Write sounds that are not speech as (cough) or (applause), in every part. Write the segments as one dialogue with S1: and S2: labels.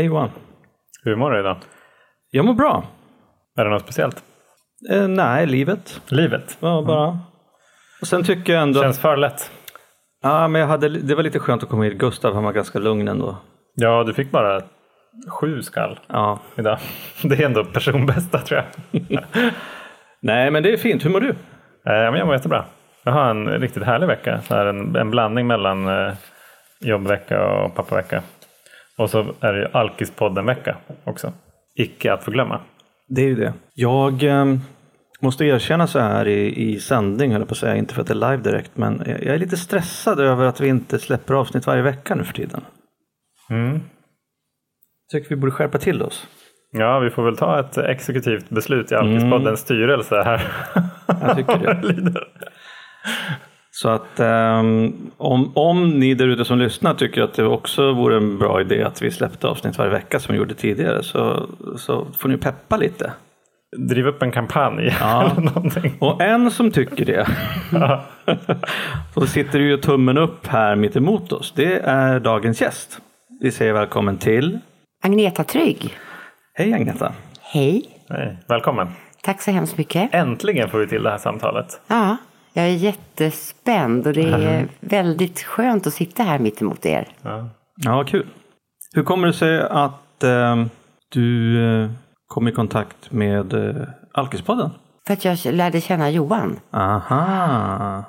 S1: Hej Johan.
S2: Hur mår du idag?
S1: Jag mår bra.
S2: Är det något speciellt?
S1: Eh, nej, livet.
S2: Livet?
S1: Ja, bara. Och sen tycker jag ändå...
S2: Känns för lätt.
S1: Ja, men jag hade, det var lite skönt att komma hit. Gustav han var ganska lugn ändå.
S2: Ja, du fick bara sju skall
S1: Ja.
S2: idag. (laughs) Det är ändå personbästa tror jag. (laughs)
S1: Nej, men det är fint. Hur mår du?
S2: Eh, men jag mår jättebra. Jag har en riktigt härlig vecka. Så här en, en blandning mellan eh, jobbvecka och pappavecka. Och så är det ju Alkispodden-vecka också. Icke att förglömma.
S1: Det är ju det. Jag eh, måste erkänna så här i, i sändning, höll jag på att säga, inte för att det är live direkt, men jag är lite stressad över att vi inte släpper avsnitt varje vecka nu för tiden.
S2: Mm.
S1: Tycker vi borde skärpa till oss.
S2: Ja, vi får väl ta ett exekutivt beslut i Alkispoddens styrelse här.
S1: Jag tycker det. (laughs) Så att ehm, om, om ni där ute som lyssnar tycker att det också vore en bra idé att vi släppte avsnitt varje vecka som vi gjorde tidigare så, så får ni peppa lite.
S2: Driv upp en kampanj
S1: Ja. (laughs)
S2: eller någonting.
S1: Och en som tycker det, (laughs) så sitter ju tummen upp här mitt emot oss. Det är dagens gäst. Vi säger välkommen till,
S3: Agneta Trygg.
S1: hej Agneta.
S3: Hej.
S2: Nej, välkommen.
S3: Tack så hemskt mycket.
S2: Äntligen får vi till det här samtalet.
S3: Ja, jag är jättespänd och det är väldigt skönt att sitta här mitt emot er.
S2: Ja.
S1: Ja, kul. Hur kommer det sig att ehm, du eh, kom i kontakt med uh, Alkispodden?
S3: För att jag lärde känna Johan.
S1: Aha.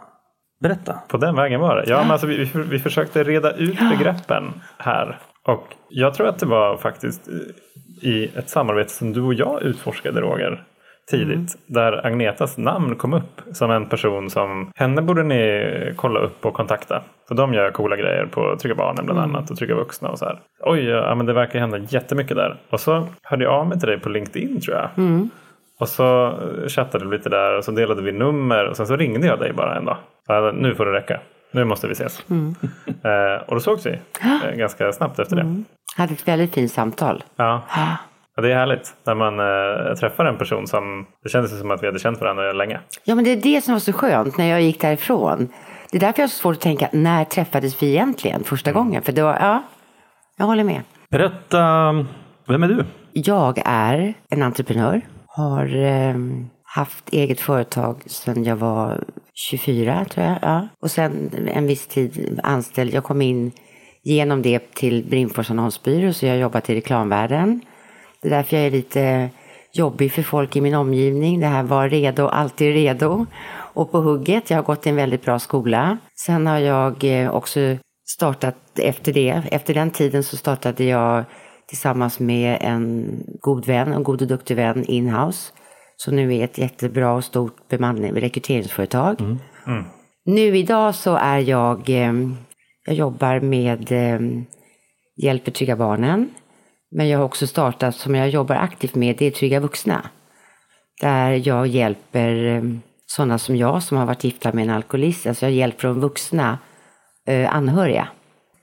S1: Berätta.
S2: På den vägen var det. Ja, men alltså, vi, vi, vi försökte reda ut begreppen här. Och jag tror att det var faktiskt eh, i ett samarbete som du och jag utforskade Roger tidigt. Där Agnetas namn kom upp som en person som henne borde ni kolla upp och kontakta. För de gör coola grejer på Trygga Barnen bland annat och Trygga Vuxna och så här. Oj, ja, men det verkar hända jättemycket där. Och så hörde jag av mig till dig på LinkedIn tror jag. Och så chattade vi lite där och så delade vi nummer och sen så ringde jag dig bara en dag. Nu får det räcka. Nu måste vi ses. Eh, och då sågs vi eh, ganska snabbt efter det.
S3: Hade ett väldigt fint samtal.
S2: Ja. Ja, det är härligt när man eh, träffar en person som det kändes som att vi hade känt varandra länge.
S3: Ja, men det är det som var så skönt när jag gick därifrån. Det är därför jag har så svårt att tänka, när träffades vi egentligen första gången? För då, ja, jag håller med.
S1: Berätta, vem är du?
S3: Jag är en entreprenör. Har eh, haft eget företag sedan jag var 24 tror jag. Ja. Och sen en viss tid anställd. Jag kom in genom det till Brimfors annonsbyrå så jag har jobbat i reklamvärlden. Det är därför jag är lite jobbig för folk i min omgivning. Det här var redo, alltid redo och på hugget. Jag har gått i en väldigt bra skola. Sen har jag eh, också startat efter det. Efter den tiden så startade jag tillsammans med en god vän, en god och duktig vän, Inhouse. Som nu är ett jättebra och stort bemanning, rekryteringsföretag. Nu idag så är jag, eh, jag jobbar med eh, Hjälper Trygga Barnen. Men jag har också startat, som jag jobbar aktivt med, det är Trygga Vuxna. Där jag hjälper eh, sådana som jag som har varit gifta med en alkoholist. Alltså jag hjälper de vuxna eh, anhöriga.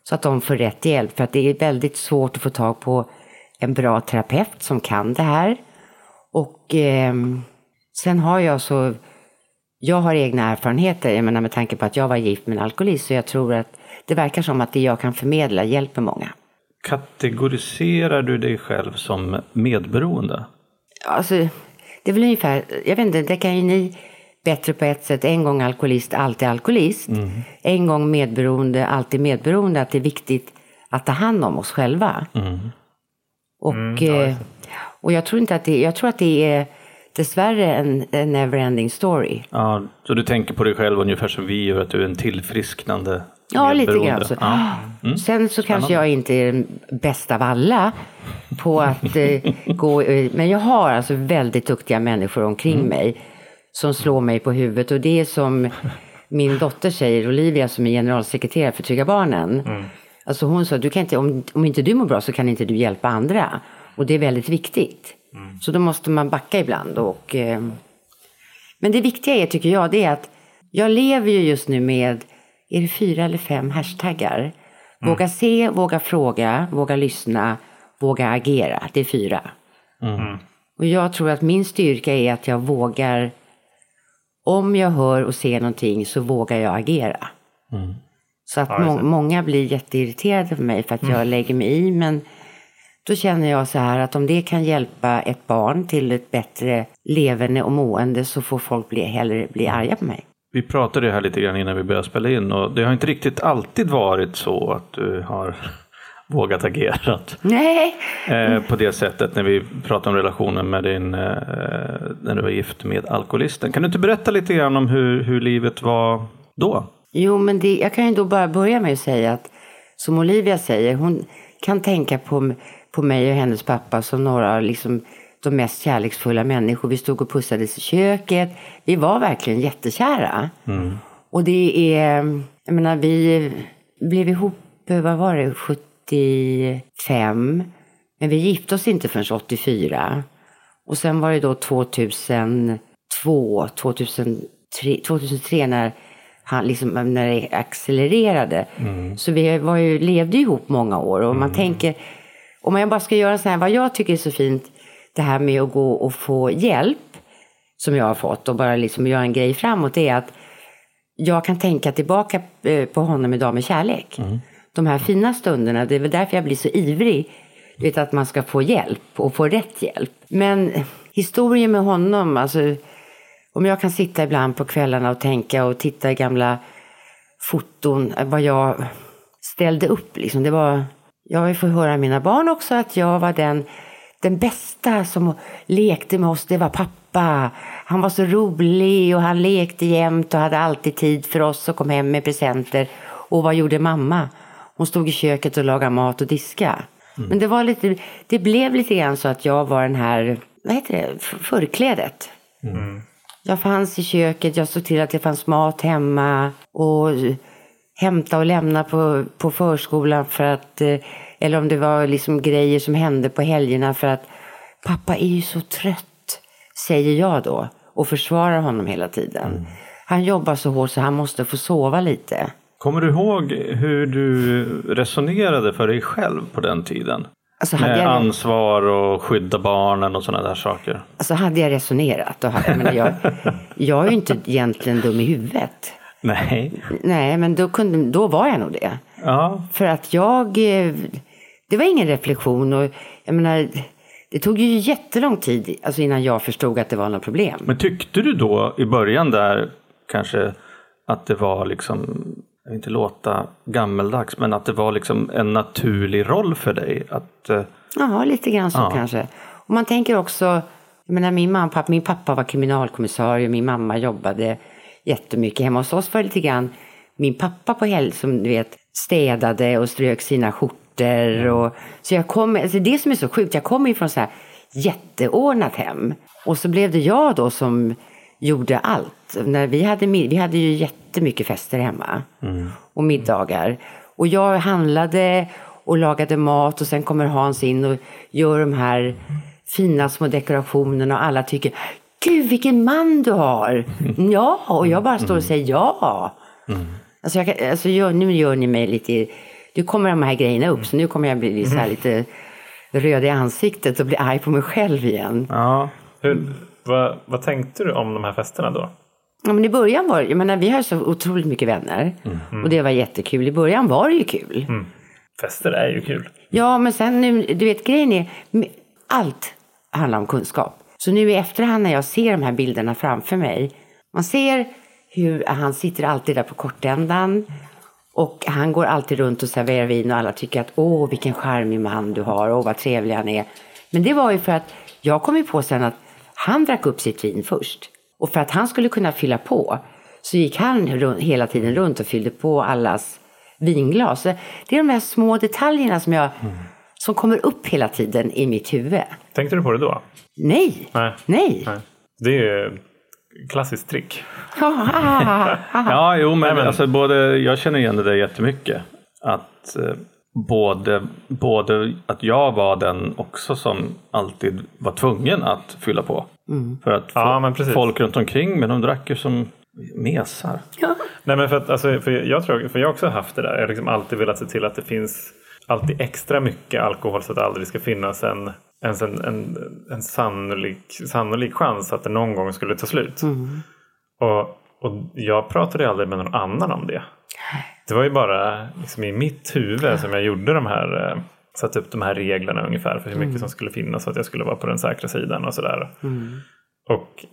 S3: Så att de får rätt hjälp. För att det är väldigt svårt att få tag på en bra terapeut som kan det här. Och eh, sen har jag så, jag har egna erfarenheter, jag menar med tanke på att jag var gift med en alkoholist. Så jag tror att det verkar som att det jag kan förmedla hjälper många.
S1: Kategoriserar du dig själv som medberoende?
S3: Alltså, det är väl ungefär, jag vet inte, det kan ju ni bättre på ett sätt. En gång alkoholist, alltid alkoholist. En gång medberoende, alltid medberoende. Att det är viktigt att ta hand om oss själva. Och, eh, och jag tror inte att det, jag tror att det är dessvärre en, en never-ending story.
S1: Ja, så du tänker på dig själv ungefär som vi gör, att du är en tillfrisknande
S3: Ja, lite grann så.
S1: Ja.
S3: Sen så kanske jag inte är den bästa av alla på att eh, (laughs) gå, men jag har alltså väldigt duktiga människor omkring mig som slår mig på huvudet och det är som min dotter säger, Olivia som är generalsekreterare för Trygga Barnen. Alltså hon sa, du kan inte, om, om inte du mår bra så kan inte du hjälpa andra. Och det är väldigt viktigt. Så då måste man backa ibland. Och, eh, men det viktiga är, tycker jag, det är att jag lever ju just nu med, är det fyra eller fem hashtaggar? Våga se, våga fråga, våga lyssna, våga agera. Det är fyra. Och jag tror att min styrka är att jag vågar, om jag hör och ser någonting så vågar jag agera. Så att
S2: Ja,
S3: må- många blir jätteirriterade på mig för att jag lägger mig i. Men Då känner jag så här att om det kan hjälpa ett barn till ett bättre levande och mående så får folk bli, hellre bli arga på mig.
S1: Vi pratade ju här lite grann innan vi började spela in och det har inte riktigt alltid varit så att du har (laughs) vågat agera
S3: Nej,
S1: eh, på det sättet när vi pratar om relationen med din, eh, när du var gift med alkoholisten. Kan du inte berätta lite grann om hur, hur livet var då?
S3: Jo, men det, jag kan ju då bara börja med att säga att som Olivia säger, hon kan tänka på, på mig och hennes pappa som några liksom, de mest kärleksfulla människor. Vi stod och pussades i köket. Vi var verkligen jättekära. Och det är, jag menar, vi blev ihop, vad var det, 75. Men vi gifte oss inte förrän 84. Och sen var det då 2002, 2003, 2003 när han liksom, när det accelererade. Så vi var ju, levde ihop många år och man tänker, om jag bara ska göra så här, vad jag tycker är så fint, det här med att gå och få hjälp som jag har fått och bara liksom göra en grej framåt, är att jag kan tänka tillbaka eh, på honom idag med kärlek. De här fina stunderna, det är väl därför jag blir så ivrig. Du vet att man ska få hjälp och få rätt hjälp. Men historien med honom, alltså om jag kan sitta ibland på kvällarna och tänka och titta i gamla foton, eh, vad jag ställde upp liksom. Det var, jag får höra mina barn också att jag var den, den bästa som lekte med oss, det var pappa. Han var så rolig och han lekte jämt och hade alltid tid för oss och kom hem med presenter. Och vad gjorde mamma? Hon stod i köket och lagade mat och diska. Men det var lite, det blev lite grann så att jag var den här, vad heter det, förklädet. Jag fanns i köket, jag såg till att det fanns mat hemma och hämta och lämna på, på förskolan för att, eh, eller om det var liksom grejer som hände på helgerna för att pappa är ju så trött, säger jag då och försvarar honom hela tiden. Han jobbar så hårt så han måste få sova lite.
S1: Kommer du ihåg hur du resonerade för dig själv på den tiden?
S3: Alltså hade,
S1: Med
S3: jag,
S1: ansvar och skydda barnen och sådana där saker.
S3: alltså hade jag resonerat, då, hade- jag, menar, jag, jag är ju inte egentligen dum i huvudet.
S1: Nej.
S3: Nej, men då, kunde, då var jag nog det.
S1: Ja,
S3: För att jag... Det var ingen reflektion och jag menar... Det tog ju jättelång tid alltså innan jag förstod att det var något problem.
S1: men tyckte du då i början där kanske att det var liksom, jag vill inte låta gammeldags, men att det var liksom en naturlig roll för dig att eh,
S3: Ja, lite grann så
S1: Ja.
S3: kanske. Och man tänker också... Jag menar, min, mamma, pappa, min pappa var kriminalkommissarie, min mamma jobbade jättemycket. Hemma hos oss var det lite grann min pappa på helg som du vet städade och strök sina skjortor. Och, så jag kom, alltså det som är så sjukt, jag kommer ju från så här jätteordnat hem. Och så blev det jag då som gjorde allt. När vi, hade, vi hade ju jättemycket fester hemma och middagar. Och jag handlade och lagade mat och sen kommer Hans in och gör de här fina små dekorationerna och alla tycker Gud vilken man du har! (laughs) Ja, och jag bara står och säger ja. Alltså, jag, alltså gör, nu gör ni mig lite... Nu kommer de här grejerna upp så nu kommer jag bli så här lite röd i ansiktet och bli arg på mig själv igen.
S1: ja,
S2: Hur, vad, vad tänkte du om de här festerna då?
S3: Ja, men I början var det, jag menar, vi har så otroligt mycket vänner och det var jättekul. I början var det ju kul.
S2: Fester är ju kul.
S3: Ja, men sen nu, du vet grejen är, allt handlar om kunskap. Så nu i efterhand när jag ser de här bilderna framför mig, man ser hur han sitter alltid där på kortändan och han går alltid runt och serverar vin och alla tycker att åh vilken charmig man du har, åh vad trevlig han är. Men det var ju för att jag kom ju på sen att han drack upp sitt vin först. Och för att han skulle kunna fylla på så gick han hela tiden runt och fyllde på allas vinglas. Så Det är de här små detaljerna som, jag, som kommer upp hela tiden i mitt huvud.
S2: Tänkte du på det då?
S3: Nej,
S2: Nej.
S3: nej.
S2: Nej. Det är klassiskt trick. (laughs)
S1: ja jo men,
S2: Nej, men-
S1: Alltså, både, jag känner igen det där jättemycket. Att eh, både, både att jag var den också som alltid var tvungen att fylla på. För att
S2: Ja, precis.
S1: folk runt omkring men de drack ju som mesar.
S2: Nej, men för att, alltså, för jag tror, för jag har också haft det där. Jag har liksom alltid velat se till att det finns alltid extra mycket alkohol så att det aldrig ska finnas en, ens en, en, en sannolik, sannolik chans att det någon gång skulle ta slut. Och, och jag pratade aldrig med någon annan om det. Det var ju bara liksom i mitt huvud som jag gjorde de här eh, satt upp de här reglerna ungefär för hur mycket som skulle finnas så att jag skulle vara på den säkra sidan och sådär. Och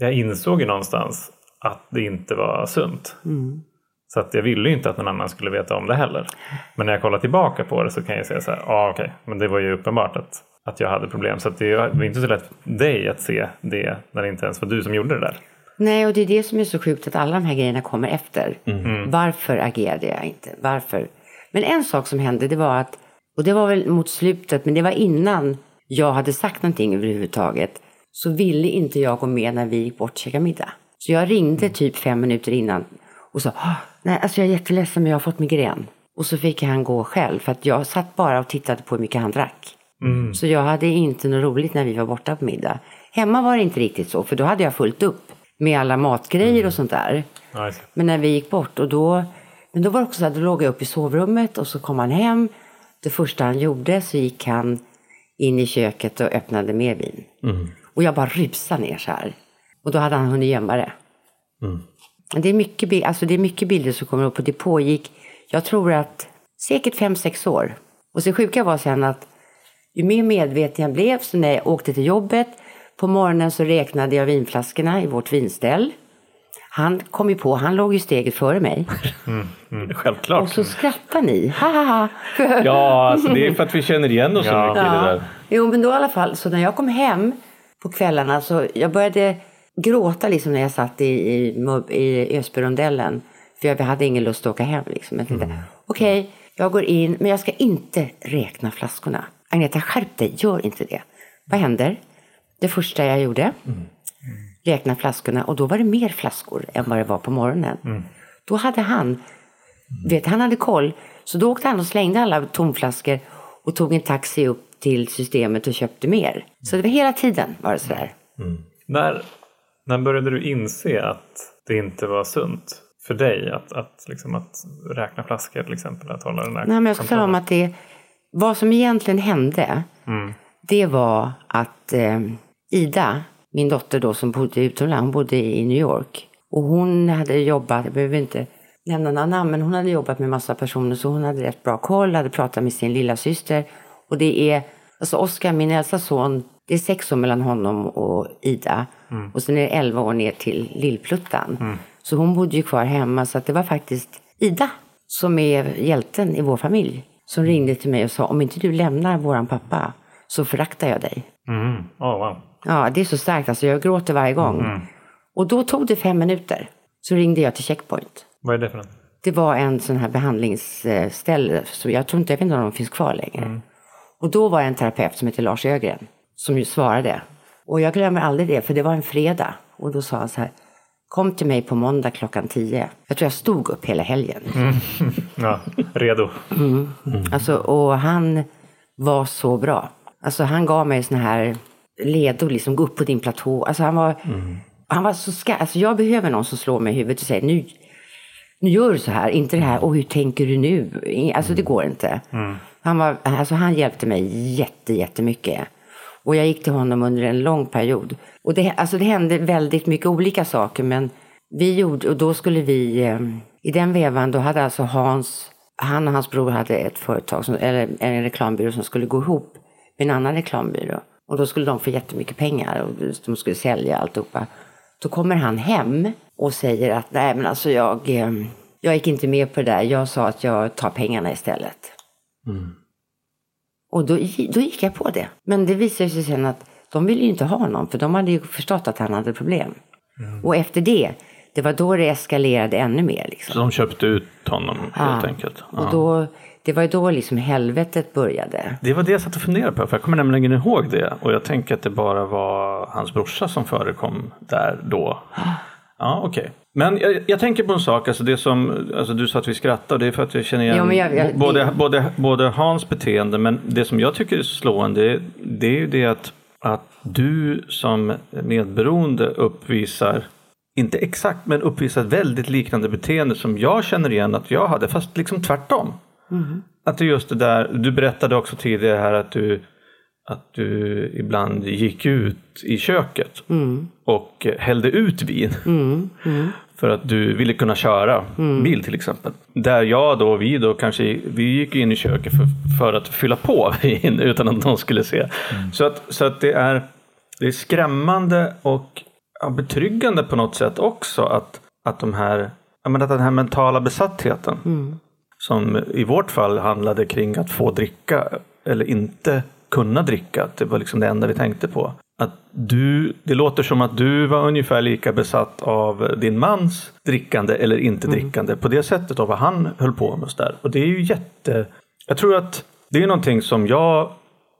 S2: jag insåg ju någonstans att det inte var sunt. Så att jag ville ju inte att någon annan skulle veta om det heller. Men när jag kollar tillbaka på det så kan jag säga så här, ja ah, okej, okay. men det var ju uppenbart att, att jag hade problem. Så det var inte så lätt för dig att se det när det inte ens var du som gjorde det där.
S3: Nej, och det är det som är så sjukt att alla de här grejerna kommer efter.
S2: Mm.
S3: Varför agerade jag inte? Varför? Men en sak som hände, det var att, och det var väl mot slutet, men det var innan jag hade sagt någonting överhuvudtaget, så ville inte jag gå med när vi gick bort och käkade middag. Så jag ringde typ fem minuter innan och sa, "Ah, nej alltså jag är jätteledsen men jag har fått migrän. Och så fick han gå själv för att jag satt bara och tittade på hur mycket han drack. Så jag hade inte något roligt när vi var borta på middag. Hemma var det inte riktigt så för då hade jag fullt upp med alla matgrejer och sånt där.
S2: Nice.
S3: Men när vi gick bort och då, men då var det också så att då låg jag upp i sovrummet och så kom han hem. Det första han gjorde så gick han in i köket och öppnade mer vin. Och jag bara rusade ner så här. Och då hade han hunnit gömma det. Det är, mycket, alltså det är mycket bilder som kommer upp och det pågick, jag tror att säkert fem sex år. Och så sjuka var sen att ju mer medveten jag blev, så när jag åkte till jobbet, på morgonen så räknade jag vinflaskorna i vårt vinställ. Han kom ju på, han låg ju steget före mig. (laughs)
S1: Självklart.
S3: Och så skrattar ni, ha ha ha. (laughs)
S1: Ja, alltså det är för att vi känner igen oss så
S2: Ja.
S1: mycket i det där.
S3: Jo, men då i alla fall, så när jag kom hem på kvällarna så jag började gråta liksom när jag satt i, i, i Ösbyrondellen. För jag hade ingen lust att åka hem. Liksom. Jag tänkte, okej, jag går in, men jag ska inte räkna flaskorna. Agneta, skärp dig, gör inte det. Vad händer? Det första jag gjorde, räkna flaskorna och då var det mer flaskor än vad det var på morgonen. Då hade han, vet, han hade koll, så då åkte han och slängde alla tomflaskor och tog en taxi upp till systemet och köpte mer. Så det var hela tiden var det sådär.
S2: När, när började du inse att det inte var sunt för dig att, att, liksom, att räkna flaskor till exempel? Att hålla den här
S3: Nej, men jag tala om att det, vad som egentligen hände, det var att eh, Ida, min dotter då som bodde utomlands, hon bodde i New York. Och hon hade jobbat, jag behöver inte nämna några namn, men hon hade jobbat med massa personer så hon hade rätt bra koll, hade pratat med sin lilla syster. Och det är, alltså Oskar, min äldsta son, det är sex år mellan honom och Ida. Och sen är det elva år ner till Lillpluttan. Så hon bodde ju kvar hemma, så att det var faktiskt Ida som är hjälten i vår familj. Som ringde till mig och sa, om inte du lämnar våran pappa så föraktar jag dig.
S2: Mm. Oh, wow.
S3: Ja, det är så starkt. Alltså, jag gråter varje gång. Och då tog det fem minuter. Så ringde jag till Checkpoint.
S2: Vad är det för något?
S3: Det var en sån här behandlingsställe. Så jag tror inte, jag vet inte om de finns kvar längre. Och då var det en terapeut som heter Lars Ögren. Som ju svarade. Och jag glömmer aldrig det, för det var en fredag. Och då sa han så här. Kom till mig på måndag klockan tio. Jag tror jag stod upp hela helgen. (laughs)
S2: Ja, redo.
S3: Alltså, och han var så bra. Alltså han gav mig såna här ledord, liksom gå upp på din platå. Alltså han var, han var så ska, alltså jag behöver någon som slår mig i huvudet och säger nu, nu gör du så här, inte det här, och hur tänker du nu? Alltså det går inte. Han, var, alltså, han hjälpte mig jätte, jättemycket. Och jag gick till honom under en lång period. Och det, alltså det hände väldigt mycket olika saker, men vi gjorde, och då skulle vi, eh, i den vevan, då hade alltså Hans, han och hans bror hade ett företag, som, eller en reklambyrå som skulle gå ihop med en annan reklambyrå. Och då skulle de få jättemycket pengar och de skulle sälja alltihopa. Då kommer han hem och säger att nej men alltså jag, eh, jag gick inte med på det där. Jag sa att jag tar pengarna istället. Mm. Och då, då gick jag på det. Men det visade sig sen att de ville ju inte ha honom för de hade ju förstått att han hade problem. Och efter det, det var då det eskalerade ännu mer. Liksom.
S1: Så de köpte ut honom helt enkelt. Ja.
S3: Och då, det var ju då liksom helvetet började.
S1: Det var det jag satt och funderade på, för jag kommer nämligen ihåg det. Och jag tänker att det bara var hans brorsa som förekom där då. (gasps) Ja, okej. Men jag, jag tänker på en sak, alltså det som, alltså du sa att vi skrattar, det är för att jag känner igen
S3: Ja, jag- jag-
S1: både,
S3: det-
S1: både, både Hans beteende, men det som jag tycker är slående, det är ju det att, att du som medberoende uppvisar, inte exakt, men uppvisar väldigt liknande beteende som jag känner igen att jag hade, fast liksom tvärtom. Att det är just det där, du berättade också tidigare här att du att du ibland gick ut i köket och hällde ut vin. För att du ville kunna köra bil till exempel. Där jag då, vi då kanske, vi gick in i köket för, för att fylla på (laughs) vin utan att någon skulle se. Så, att, så att det är, det är skrämmande och ja, betryggande på något sätt också att, att, de här, jag menar, att den här mentala besattheten som i vårt fall handlade kring att få dricka eller inte kunna dricka. Det var liksom det enda vi tänkte på. Att du, det låter som att du var ungefär lika besatt av din mans drickande eller inte drickande på det sättet och vad han höll på med. Så där. Och det är ju jätte... Jag tror att det är någonting som jag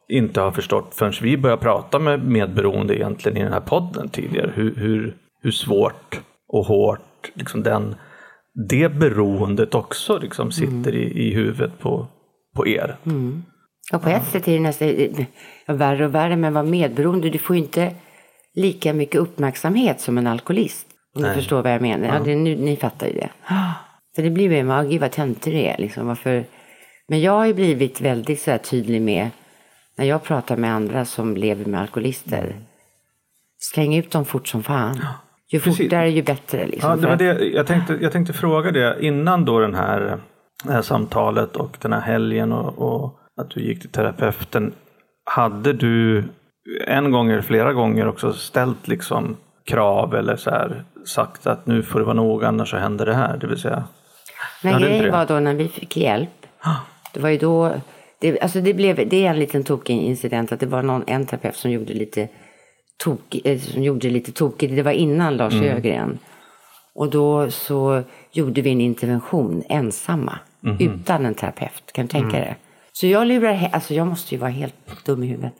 S1: inte har förstått förrän vi började prata med medberoende egentligen i den här podden tidigare. Hur, hur, hur svårt och hårt liksom den, det beroendet också liksom sitter i, i huvudet på, på er.
S3: Och på ett sätt är det nästan ja, värre och värre, men vara medberoende, du får ju inte lika mycket uppmärksamhet som en alkoholist. Om du förstår vad jag menar. Ja. det, nu, ni fattar ju det. (gasps) För det blir ju, gud vad töntig det är. Liksom. Varför? Men jag har ju blivit väldigt så här tydlig med, när jag pratar med andra som lever med alkoholister, släng ut dem fort som fan. Ju
S1: Precis.
S3: fortare ju bättre. Liksom.
S1: Ja, det var det. Jag, tänkte, jag tänkte fråga det innan då den här, det här samtalet och den här helgen och, och att du gick till terapeuten. Hade du en gång eller flera gånger också ställt liksom krav eller så här sagt att nu får det vara nog annars så händer det här. Det vill säga. Inte
S3: grejen
S1: det?
S3: var då när vi fick hjälp. Det var ju då, det, alltså det, blev, det är en liten tokig incident att det var någon, en terapeut som gjorde lite tok, eh, som gjorde lite tokigt. Det var innan Lars
S1: Mm.
S3: Ögren. Och då så gjorde vi en intervention ensamma.
S1: Mhm.
S3: Utan en terapeut. Kan du tänka
S1: Mm.
S3: dig? Så jag lurar he- alltså jag måste ju vara helt dum i huvudet.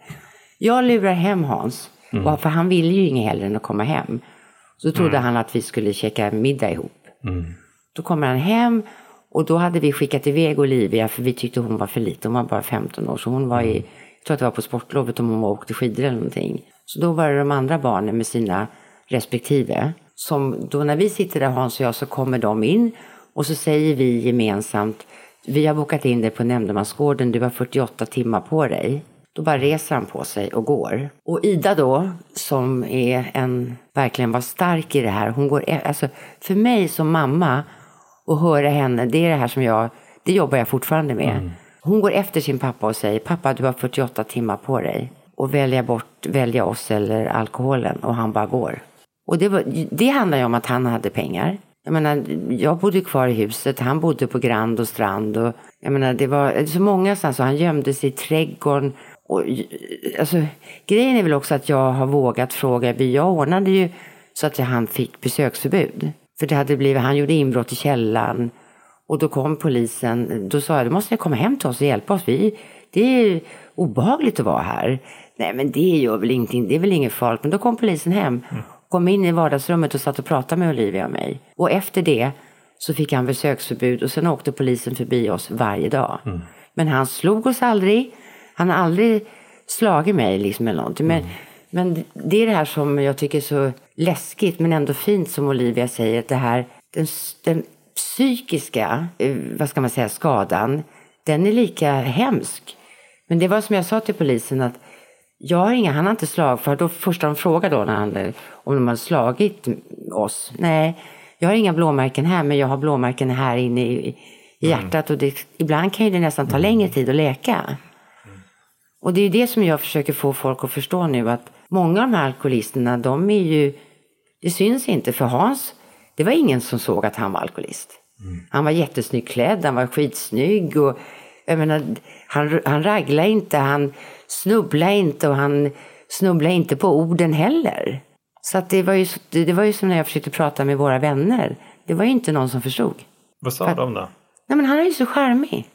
S3: Jag lurar hem Hans.
S1: Mm.
S3: För han ville ju inget hellre än att komma hem. Så trodde han att vi skulle käka middag ihop. Då kommer han hem och då hade vi skickat iväg Olivia för vi tyckte hon var för liten. Hon var bara 15 år så hon var i, jag tror att det var på sportlovet om hon var och åkte skidor eller någonting. Så då var det de andra barnen med sina respektive. Som då när vi sitter där Hans och jag så kommer de in och så säger vi gemensamt vi har bokat in dig på nämndemansgården, du har 48 timmar på dig. Då bara reser han på sig och går. Och Ida då, som är en, verkligen var stark i det här. Hon går, alltså för mig som mamma och höra henne, det är det här som jag, det jobbar jag fortfarande med. Hon går efter sin pappa och säger, pappa du har 48 timmar på dig. Och välja bort, välja oss eller alkoholen. Och han bara går. Och det, var, det handlar ju om att han hade pengar. Jag menar, jag bodde kvar i huset, han bodde på Grand och Strand. Och, jag menar, det var så många ställen, så han gömde sig i trädgården. Och, alltså, grejen är väl också att jag har vågat fråga. Jag ordnade ju så att han fick besöksförbud. För det hade blivit, han gjorde inbrott i källaren. Och då kom polisen. Då sa jag, du måste komma hem till oss och hjälpa oss. Vi, det är obehagligt att vara här. Nej men det gör väl ingenting, det är väl inget farligt. Men då kom polisen hem. Mm. Kom in i vardagsrummet och satt och pratade med Olivia och mig. Och efter det så fick han besöksförbud och sen åkte polisen förbi oss varje dag. Men han slog oss aldrig. Han har aldrig slagit mig liksom eller någonting. Men, men det är det här som jag tycker är så läskigt men ändå fint som Olivia säger. Att det här, den, den psykiska, eh, vad ska man säga, skadan, den är lika hemsk. Men det var som jag sa till polisen att jag har inga, han har inte slag för då första de frågade då när han, om de hade slagit oss. Nej, jag har inga blåmärken här men jag har blåmärken här inne i, i hjärtat och det, ibland kan ju det nästan ta längre tid att läka. Och det är det som jag försöker få folk att förstå nu att många av de här alkoholisterna de är ju, det syns inte för Hans, det var ingen som såg att han var alkoholist. Han var jättesnyggt klädd, han var skitsnygg och jag menar, han, han raglade inte, han snubblade inte och han snubblade inte på orden heller. Så att det, var ju, det var ju som när jag försökte prata med våra vänner. Det var ju inte någon som förstod.
S2: Vad sa
S3: För-
S2: de då?
S3: Nej men han är ju så charmig.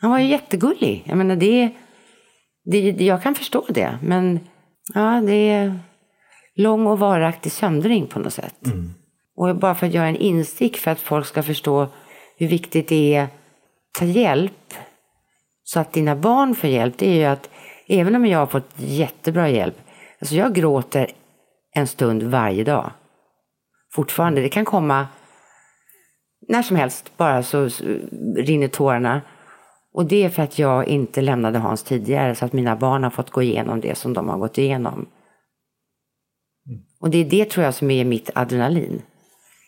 S3: Han var ju jättegullig. Jag menar det, det, jag kan förstå det. Men ja, det är lång och varaktig söndring på något sätt. Och bara för att göra en insikt för att folk ska förstå hur viktigt det är att ta hjälp. Så att dina barn får hjälp. Det är ju att även om jag har fått jättebra hjälp. Alltså jag gråter en stund varje dag. Fortfarande. Det kan komma när som helst bara så rinner tårarna. Och det är för att jag inte lämnade Hans tidigare så att mina barn har fått gå igenom det som de har gått igenom. Och det är det tror jag som är mitt adrenalin.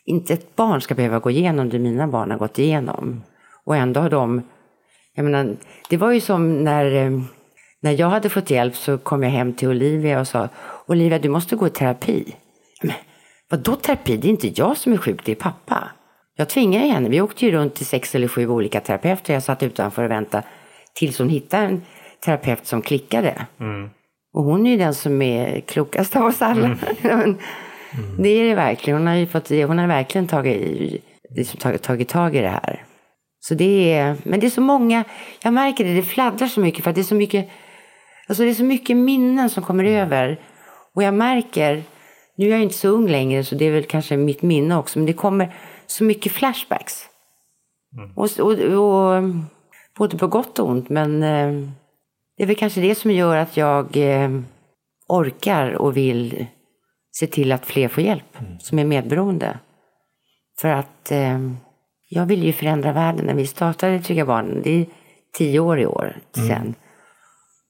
S3: Inte ett barn ska behöva gå igenom det mina barn har gått igenom. Och ändå har de... Jag menar, det var ju som när, eh, när jag hade fått hjälp så kom jag hem till Olivia och sa Olivia, du måste gå i terapi. Men vadå terapi? Det är inte jag som är sjuk, det är pappa. Jag tvingade henne. Vi åkte ju runt till sex eller sju olika terapeuter. Jag satt utanför och väntade tills hon hittade en terapeut som klickade. Och hon är ju den som är klokast av oss alla. (laughs) det är det verkligen. Hon har ju fått, hon har verkligen tagit, liksom tagit, tagit tag i det här. Så det är, men det är så många, jag märker det, det fladdrar så mycket för att det är så mycket, alltså det är så mycket minnen som kommer över. Och jag märker, nu är jag inte så ung längre så det är väl kanske mitt minne också, men det kommer så mycket flashbacks. Och, och, och, både på gott och ont, men eh, det är väl kanske det som gör att jag eh, orkar och vill se till att fler får hjälp som är medberoende. För att eh, jag vill ju förändra världen. När vi startade Trygga Barnen, det är tio år i år sen.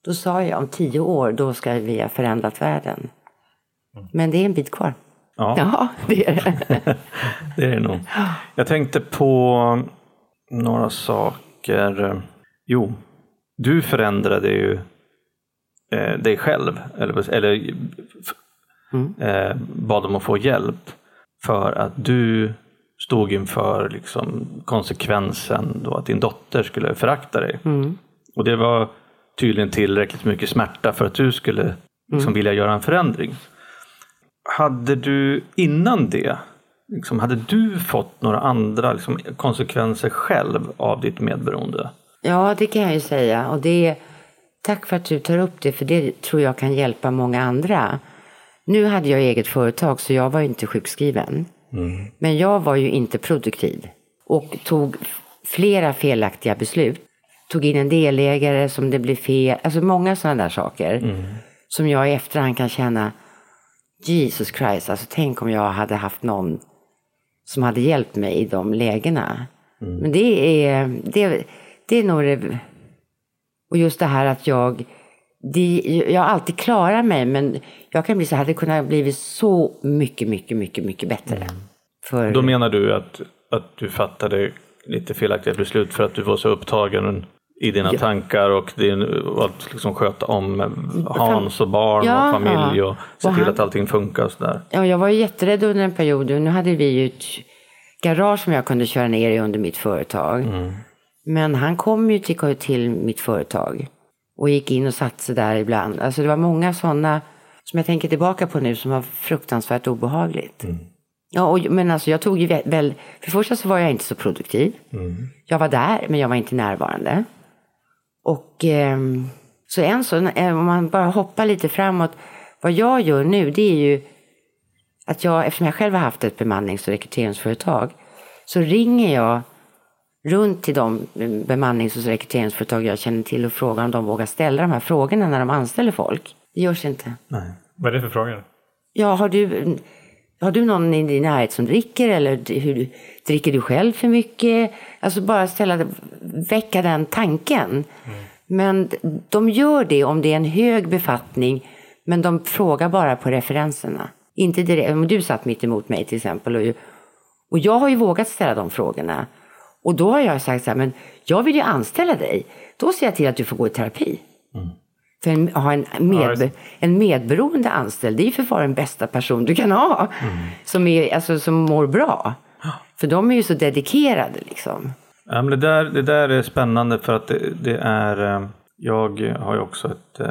S3: Då sa jag om tio år, då ska vi ha förändrat världen. Men det är en bit kvar.
S1: Ja. (laughs)
S3: Ja, det är det. (laughs)
S1: Det är det nog. Jag tänkte på några saker. Jo, du förändrade ju eh, dig själv. Eller, eller eh, bad om att få hjälp. För att du stod inför liksom, konsekvensen då att din dotter skulle förakta dig. Och det var tydligen tillräckligt mycket smärta för att du skulle liksom, vilja göra en förändring. Hade du innan det, liksom, hade du fått några andra liksom, konsekvenser själv av ditt medberoende?
S3: Ja, det kan jag ju säga. Och det är, tack för att du tar upp det, för det tror jag kan hjälpa många andra. Nu hade jag eget företag, så jag var ju inte sjukskriven. Men jag var ju inte produktiv och tog flera felaktiga beslut. Tog in en delägare som det blev fel, alltså många sådana där saker. Som jag i efterhand kan känna, Jesus Christ, alltså tänk om jag hade haft någon som hade hjälpt mig i de lägena. Men det är, det, det är nog det, och just det här att jag, det, jag alltid klarat mig men jag kan bli så här, det kunde ha blivit så mycket, mycket, mycket, mycket bättre. För,
S1: Då menar du att, att du fattade lite felaktiga beslut för att du var så upptagen i dina tankar och din, att liksom sköta om Hans och barn
S3: Ja,
S1: och familj och se
S3: och
S1: till
S3: han-
S1: att allting funkar och sådär.
S3: Ja, jag var jätterädd under en period. Nu hade vi ju ett garage som jag kunde köra ner i under mitt företag. Men han kom ju till, till mitt företag och gick in och satte sig där ibland. Alltså det var många sådana som jag tänker tillbaka på nu som var fruktansvärt obehagligt. Ja, och, men alltså jag tog ju vä- väl, för det första så var jag inte så produktiv. Jag var där, men jag var inte närvarande. Och ehm, så en sån, eh, om man bara hoppar lite framåt, vad jag gör nu det är ju att jag, eftersom jag själv har haft ett bemannings och rekryteringsföretag, så ringer jag runt till de bemannings och rekryteringsföretag jag känner till och frågar om de vågar ställa de här frågorna när de anställer folk. Det görs inte.
S1: Nej.
S2: Vad är det för frågor?
S3: Ja, har du, har du någon i din närhet som dricker eller hur, dricker du själv för mycket? Alltså bara ställa, väcka den tanken. Men de gör det om det är en hög befattning, men de frågar bara på referenserna. Inte direkt, om du satt mitt emot mig till exempel och, och jag har ju vågat ställa de frågorna. Och då har jag sagt så här, men jag vill ju anställa dig. Då ser jag till att du får gå i terapi. För en, ha en, med, en medberoende anställd, det är ju för fan den bästa person du kan ha. Som, är, alltså, som mår bra. För de är ju så dedikerade liksom.
S1: Ja, men det, där, det där är spännande för att det, det är eh, jag har ju också ett eh,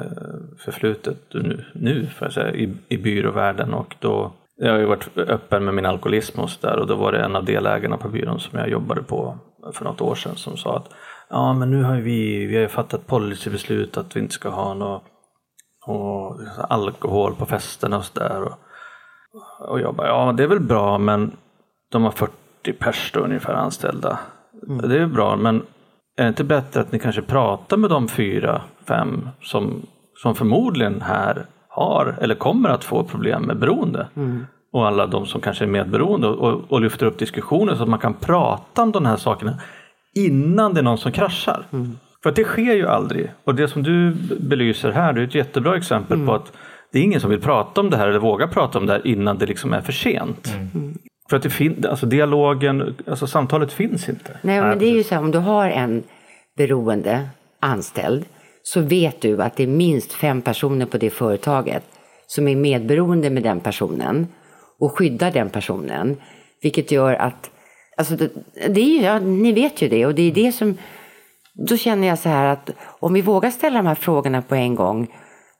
S1: förflutet nu, nu får jag säga, i, i byråvärlden och då jag har ju varit öppen med min alkoholism och så där och då var det en av delägarna på byrån som jag jobbade på för något år sedan som sa att ja men nu har vi, vi har fattat policybeslut att vi inte ska ha något och alkohol på festerna och sådär. Och, och jag bara, ja det är väl bra men de har 40 pers ungefär anställda. Det är bra men är det inte bättre att ni kanske pratar med de fyra, fem som, som förmodligen här har eller kommer att få problem med beroende. Och alla de som kanske är medberoende och, och, lyfter upp diskussioner så att man kan prata om de här sakerna innan det är någon som kraschar. För För att det sker ju aldrig. Och det som du belyser här, det är ett jättebra exempel på att det är ingen som vill prata om det här eller vågar prata om det här innan det liksom är för sent. För att det fin- alltså dialogen, alltså samtalet finns inte.
S3: Nej, men det är ju så här, om du har en beroende anställd så vet du att det är minst fem personer på det företaget som är medberoende med den personen och skyddar den personen. Vilket gör att, alltså det, det är ja, ni vet ju det och det är det som, då känner jag så här att om vi vågar ställa de här frågorna på en gång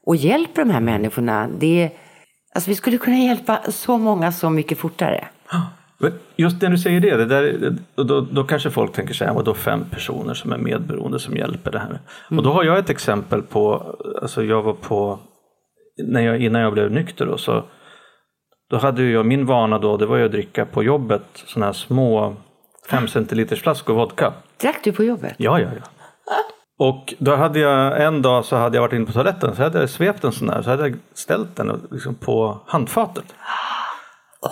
S3: och hjälper de här människorna, det, alltså vi skulle kunna hjälpa så många så mycket fortare.
S1: Just när du säger det, det där, då, då kanske folk tänker så här. vadå fem personer som är medberoende som hjälper det här? Och då har jag ett exempel på, alltså jag var på, när jag, innan jag blev nykter då, så då hade jag min vana då, det var ju att dricka på jobbet sådana här små fem centiliters flaskor vodka.
S3: Drack du på jobbet?
S1: Ja, ja, ja. Och då hade jag en dag så hade jag varit inne på toaletten så hade jag svept en sån där så hade jag ställt den liksom på handfatet.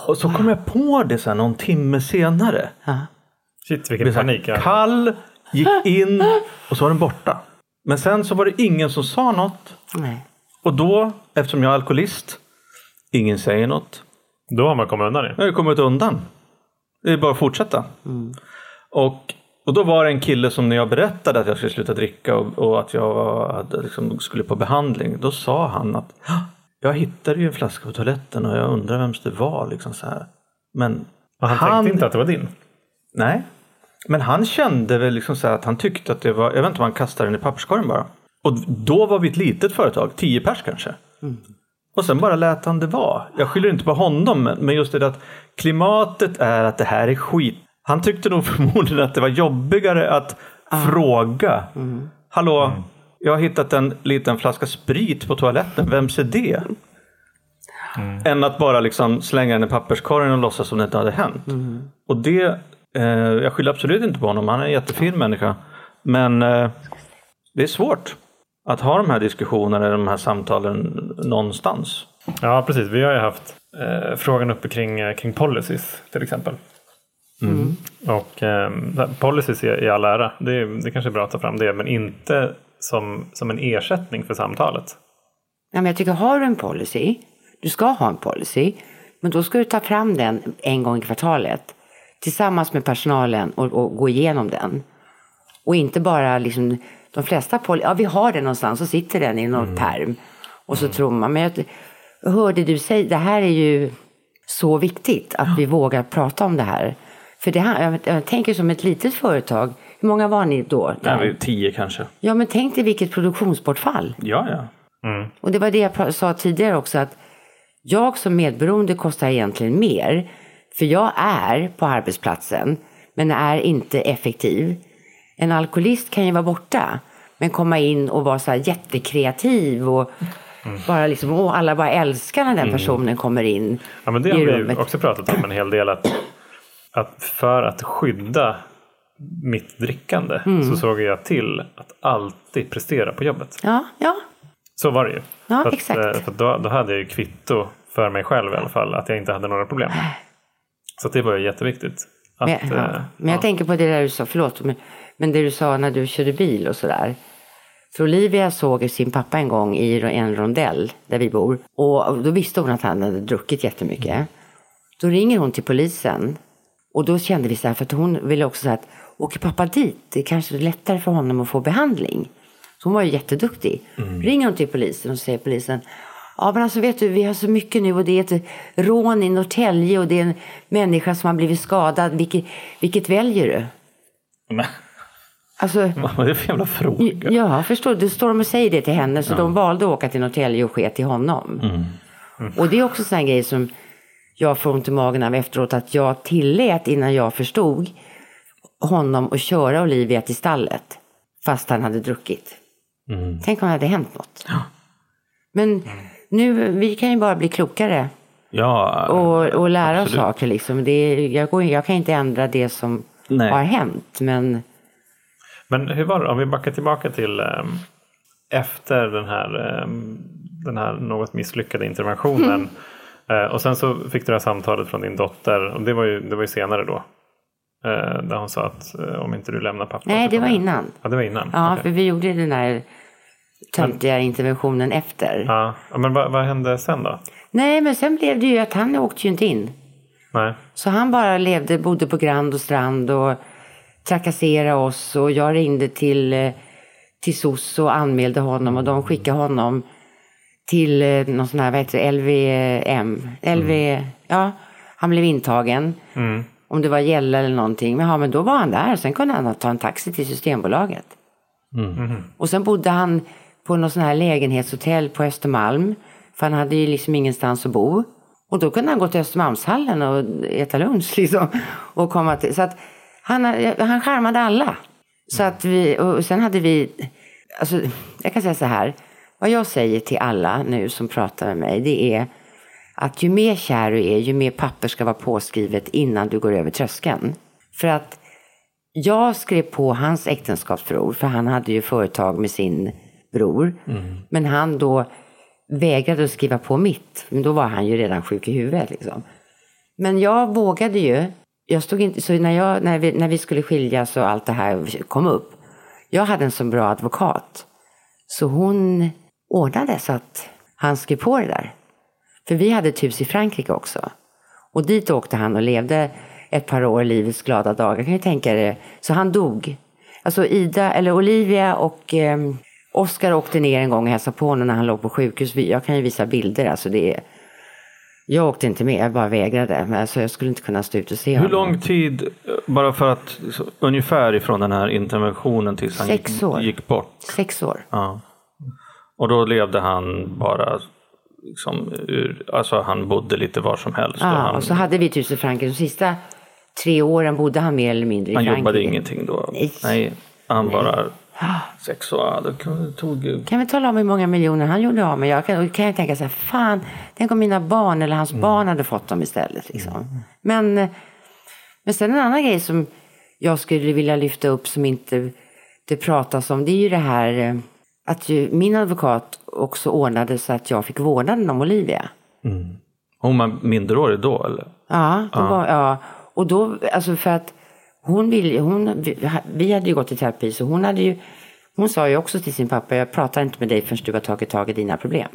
S1: Och så kom jag på det så här någon timme senare.
S2: Shit vilken
S1: blev så
S2: panik.
S1: här,
S2: Ja.
S1: kall, gick in och så var den borta. Men sen så var det ingen som sa något.
S3: Nej.
S1: Och då, eftersom jag är alkoholist, ingen säger något.
S2: Då har man kommit undan det.
S1: Jag har kommit undan. Det är bara att fortsätta. Och, och då var det en kille som när jag berättade att jag skulle sluta dricka och, och att jag var, liksom, skulle på behandling. Då sa han att "Ah, jag hittade ju en flaska på toaletten och jag undrar vems det var. Liksom så här. Men
S2: Och han, tänkte inte att det var din.
S1: Nej. Men han kände väl liksom så här att han tyckte att det var, jag vet inte om han kastade den i papperskorgen bara. Och då var vi ett litet företag, tio pers kanske. Och sen bara lät han det vara. Jag skyller inte på honom, men- just det att klimatet är att det här är skit. Han tyckte nog (laughs) förmodligen att det var jobbigare att fråga. Hallå, jag har hittat en liten flaska sprit på toaletten, vems är det? Än att bara liksom slänga den i papperskorgen och låtsas som det inte hade hänt. Och det, eh, jag skyller absolut inte på honom, han är en jättefin människa. Men eh, det är svårt att ha de här diskussionerna, de här samtalen någonstans.
S2: Ja precis, vi har ju haft eh, frågan uppe kring, eh, kring policies till exempel. Och eh, policies i, i all ära, det, det kanske är bra att ta fram det, men inte som, som en ersättning för samtalet.
S3: Ja, men jag tycker, har du en policy, du ska ha en policy, men då ska du ta fram den en gång i kvartalet tillsammans med personalen och, och gå igenom den. Och inte bara liksom, de flesta policy, ja vi har den någonstans och sitter den i någon perm. Och så tror man, men jag, hörde du säga, det här är ju så viktigt att vi vågar prata om det här. För det här, jag, jag tänker som ett litet företag, hur många var ni då?
S1: Nej, vi är tio kanske.
S3: Ja men tänk dig vilket produktionsbortfall.
S1: Ja, ja.
S3: Och det var det jag sa tidigare också att jag som medberoende kostar egentligen mer. För jag är på arbetsplatsen men är inte effektiv. En alkoholist kan ju vara borta men komma in och vara så här jättekreativ och bara liksom, åh, alla bara älskar när den personen kommer in
S2: Ja, men det har vi också pratat om en hel del. Att, att för att skydda mitt drickande
S3: Mm.
S2: så såg jag till att alltid prestera på jobbet.
S3: Ja, ja,
S2: Så var det ju.
S3: Ja,
S2: för att,
S3: exakt.
S2: eh, För då, då hade jag ju kvitto för mig själv i alla fall att jag inte hade några problem. Så att det var ju jätteviktigt. Att,
S3: Men, ja.
S2: eh,
S3: men jag
S2: ja.
S3: tänker på det där du sa, förlåt, men, men det du sa när du körde bil och sådär. För Olivia såg sin pappa en gång i en rondell där vi bor. Och då visste hon att han hade druckit jättemycket. Då ringer hon till polisen. Och då kände vi så här, för att hon ville också säga att åker pappa dit, det är kanske lättare för honom att få behandling. Så hon var ju jätteduktig. Ringer hon till polisen och säger polisen, ja men alltså vet du, vi har så mycket nu och det är ett rån i Norrtälje och det är en människa som har blivit skadad. Vilket, vilket väljer du?
S1: Men,
S3: Alltså, (laughs)
S1: vad är det för jävla fråga?
S3: Ja, förstår du. står de och säger det till henne så de valde att åka till Norrtälje och ske till honom. Och det är också en sån grej som jag får ont i magen av efteråt att jag tillät innan jag förstod honom att köra Olivia till stallet fast han hade druckit. Tänk om det hade hänt något. Men nu, vi kan ju bara bli klokare
S1: Ja,
S3: och, och lära oss
S1: absolut.
S3: saker. Liksom. Det, jag, går, jag kan inte ändra det som
S1: Nej.
S3: har hänt, men
S2: Men hur var det, om vi backar tillbaka till ehm, efter den här, ehm, den här något misslyckade interventionen. Eh, och sen så fick du det här samtalet från din dotter och det var ju, det var ju senare då. Eh, där hon sa att eh, om inte du lämnar pappa.
S3: Nej, det var
S2: jag-
S3: innan.
S2: Ja, det var innan.
S3: Ja,
S2: Okej.
S3: för vi gjorde den där töntiga interventionen efter.
S2: Ja, men vad, vad hände sen då?
S3: Nej, men sen blev det ju att han åkte ju inte in.
S2: Nej.
S3: Så han bara levde, bodde på Grand och Strand och trakasserade oss. Och jag ringde till, eh, till SOS och anmälde honom och de skickade honom till eh, någon sån här, vad heter det, LVM. LV, ja, han blev intagen. Om det var Gälla eller någonting. Men, ja, men då var han där. Sen kunde han ta en taxi till Systembolaget. Och sen bodde han på någon sån här lägenhetshotell på Östermalm. För han hade ju liksom ingenstans att bo. Och då kunde han gå till Östermalmshallen och äta lunch (laughs) liksom. Och komma till, så att han, han charmade alla. Så att vi, och sen hade vi, alltså jag kan säga så här. Vad jag säger till alla nu som pratar med mig det är att ju mer kär du är, ju mer papper ska vara påskrivet innan du går över tröskeln. För att jag skrev på hans äktenskapsförord, för han hade ju företag med sin bror. Men han då vägrade att skriva på mitt. Men då var han ju redan sjuk i huvudet. Liksom. Men jag vågade ju. Jag stod inte, så när, jag, när, vi, när vi skulle skiljas och allt det här kom upp. Jag hade en så bra advokat. Så hon ordnade så att han skrev på det där. För vi hade ett hus i Frankrike också. Och dit åkte han och levde ett par år, livets glada dagar. Kan ju tänka det. Så han dog. Alltså Ida, eller Olivia och eh, Oscar åkte ner en gång och hälsade på honom när han låg på sjukhus. Jag kan ju visa bilder. Alltså det är... Jag åkte inte med, jag bara vägrade. Men alltså jag skulle inte kunna stå ut och se
S1: Hur
S3: honom.
S1: lång tid, bara för att ungefär ifrån den här interventionen tills han
S3: Sex
S1: gick,
S3: år.
S1: gick bort?
S3: Sex år.
S1: Ja. Och då levde han bara liksom ur, alltså han bodde lite var som helst. och
S3: Ja,
S1: han,
S3: och så hade vi i Frankrike. De sista tre åren bodde han mer eller mindre i
S1: han
S3: Frankrike.
S1: jobbade ingenting då?
S3: Nej.
S1: han bara sex år, ja, då tog
S3: Kan vi tala om hur många miljoner han gjorde av med? Jag kan, kan jag tänka så här, fan, tänk om mina barn eller hans barn hade fått dem istället. Liksom. Men, eh, men sen en annan grej som jag skulle vilja lyfta upp som inte det pratas om, det är ju det här eh, att ju, min advokat också ordnade så att jag fick vårdnaden om Olivia.
S1: Hon var minderårig då eller?
S3: Ja, det Var, ja. och då, alltså för att hon ville, hon, vi, hade ju gått i terapi så hon hade ju, hon sa ju också till sin pappa, jag pratar inte med dig förrän du har tagit tag i dina problem.